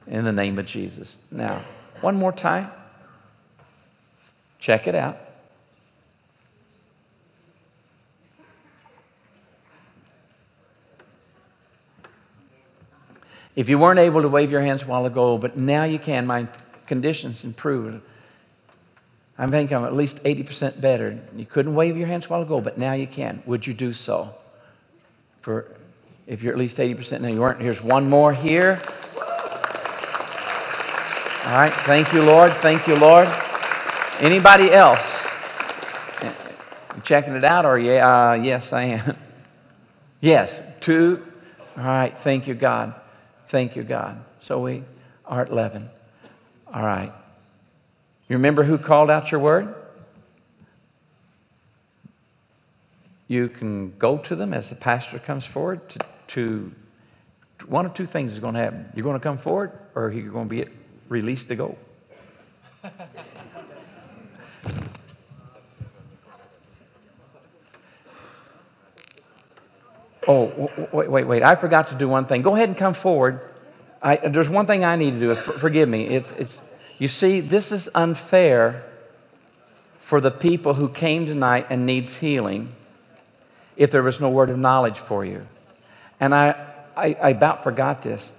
In the name of Jesus. Now, one more time. Check it out. If you weren't able to wave your hands a while ago, but now you can, my conditions improved. I think I'm at least 80% better. You couldn't wave your hands a while ago, but now you can. Would you do so? For if you're at least 80% now you weren't. Here's one more here. All right. Thank you, Lord. Thank you, Lord. Anybody else? You checking it out, or yeah? Uh, yes, I am. [LAUGHS] Yes, two. All right. Thank you, God. Thank you, God. So we are at 11. All right. You remember who called out your word? You can go to them as the pastor comes forward to, to one of two things is going to happen. You're going to come forward or you're going to be released to go. [LAUGHS] Oh, wait, wait, wait. I forgot to do one thing. Go ahead and come forward. I, there's one thing I need to do. Forgive me. It's, it's, you see, this is unfair for the people who came tonight and needs healing if there was no word of knowledge for you. And I, I, I about forgot this.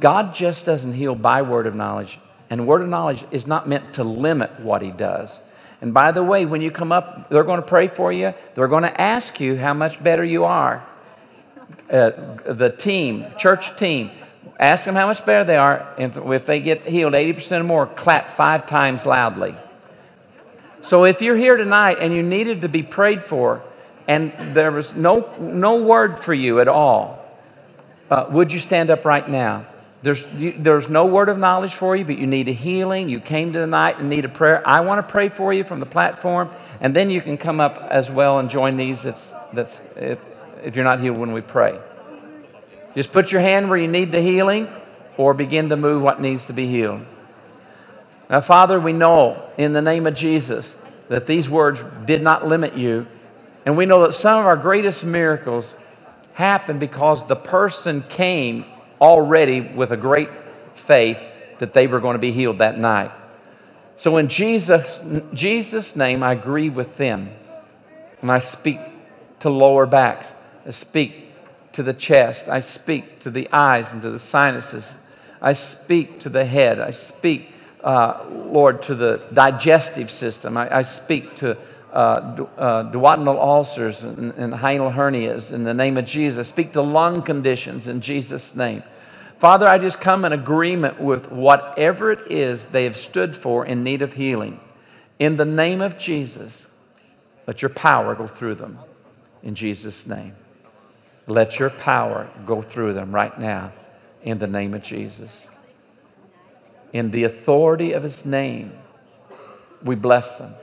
God just doesn't heal by word of knowledge. And word of knowledge is not meant to limit what he does. And by the way, when you come up, they're going to pray for you. They're going to ask you how much better you are. Uh, the team, church team, ask them how much better they are. And if they get healed 80% or more, clap five times loudly. So if you're here tonight and you needed to be prayed for, and there was no, no word for you at all, uh, would you stand up right now? There's, you, there's no word of knowledge for you, but you need a healing. You came to the night and need a prayer. I want to pray for you from the platform, and then you can come up as well and join these. That's, that's, if, if you're not healed when we pray. Just put your hand where you need the healing or begin to move what needs to be healed. Now, Father, we know in the name of Jesus that these words did not limit you. And we know that some of our greatest miracles happen because the person came already with a great faith that they were going to be healed that night. So, in Jesus' Jesus' name, I agree with them. And I speak to lower backs. I speak to the chest. I speak to the eyes and to the sinuses. I speak to the head. I speak, uh, Lord, to the digestive system. I, I speak to uh, du- uh, duodenal ulcers and, and hernias in the name of Jesus. Speak to lung conditions in Jesus' name. Father, I just come in agreement with whatever it is they have stood for in need of healing. In the name of Jesus, let your power go through them. In Jesus' name. Let your power go through them right now. In the name of Jesus. In the authority of his name, we bless them.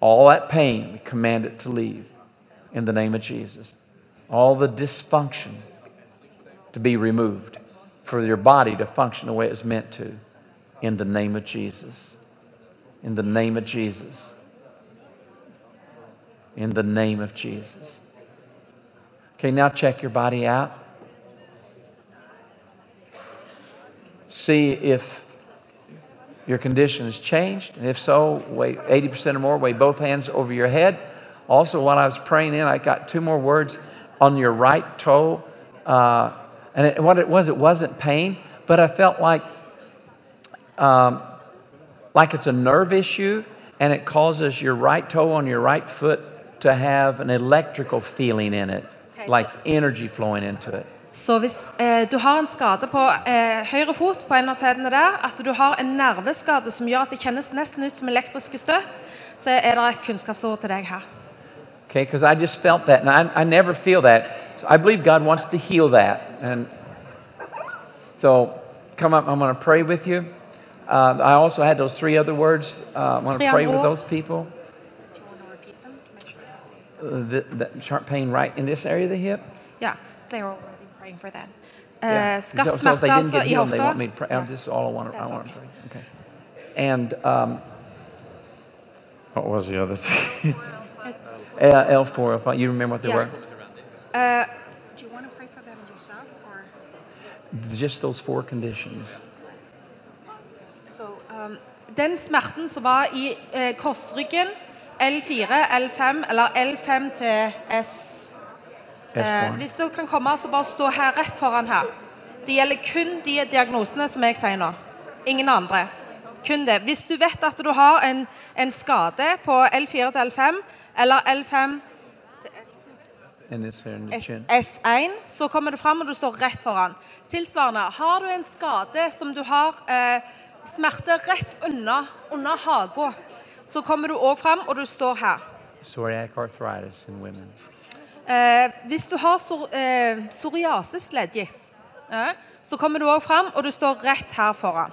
All that pain, we command it to leave in the name of Jesus. All the dysfunction to be removed, for your body to function the way it's meant to, in the name of Jesus. In the name of Jesus. In the name of Jesus. Okay, now check your body out. See if your condition has changed. And if so, weigh 80% or more, weigh both hands over your head. Also, while I was praying in, I got two more words on your right toe. Uh, and it, what it was, it wasn't pain, but I felt like, um, like it's a nerve issue, and it causes your right toe on your right foot to have an electrical feeling in it, Okay, like energy flowing into it. Så hvis eh, du har en skade på eh, høyre fot på en av tennene der, at du har en nerveskade som gjør at det kjennes nesten ut som elektriske støt, så er det et kunnskapsord til deg her. Okay, because I just felt that, and I, I never feel that. So I believe God wants to heal that. And so, come up, I'm going to pray with you. Uh, I also had those three other words. Uh, I want to pray with those people. Uh, the, the sharp pain right in this area of the hip. Yeah, they're already praying for that. Yeah. Eh, So, so if they didn't get healed, they want me to pray. uh, This is all I want to, I That's want to okay. pray. Okay. And um, what was the other thing? uh, L4, if I, you remember what they Yeah. were? Eh, do you want to pray for them yourself? Or? Just those four conditions. So, um, den smerten som var i eh, korsryggen, L4, L5 eller L5 til S eh, Hvis du kan komme så bare stå her rett foran her. Det gjelder kun de diagnosene som jeg sier nå. Ingen andre. Kun det. Hvis du vet at du har en, en skade på L4 til L5 eller L5 And it's here in the S- chin. S1, så kommer du fram og du står rett foran. Tilsvarende, har du en skade som du har eh, smerte rett under, under haga, så kommer du òg fram og du står her. Psoriatic arthritis in women. Eh, hvis du har psor, eh, psoriasis leddgikt, eh, Så kommer du òg fram, og du står rett her foran.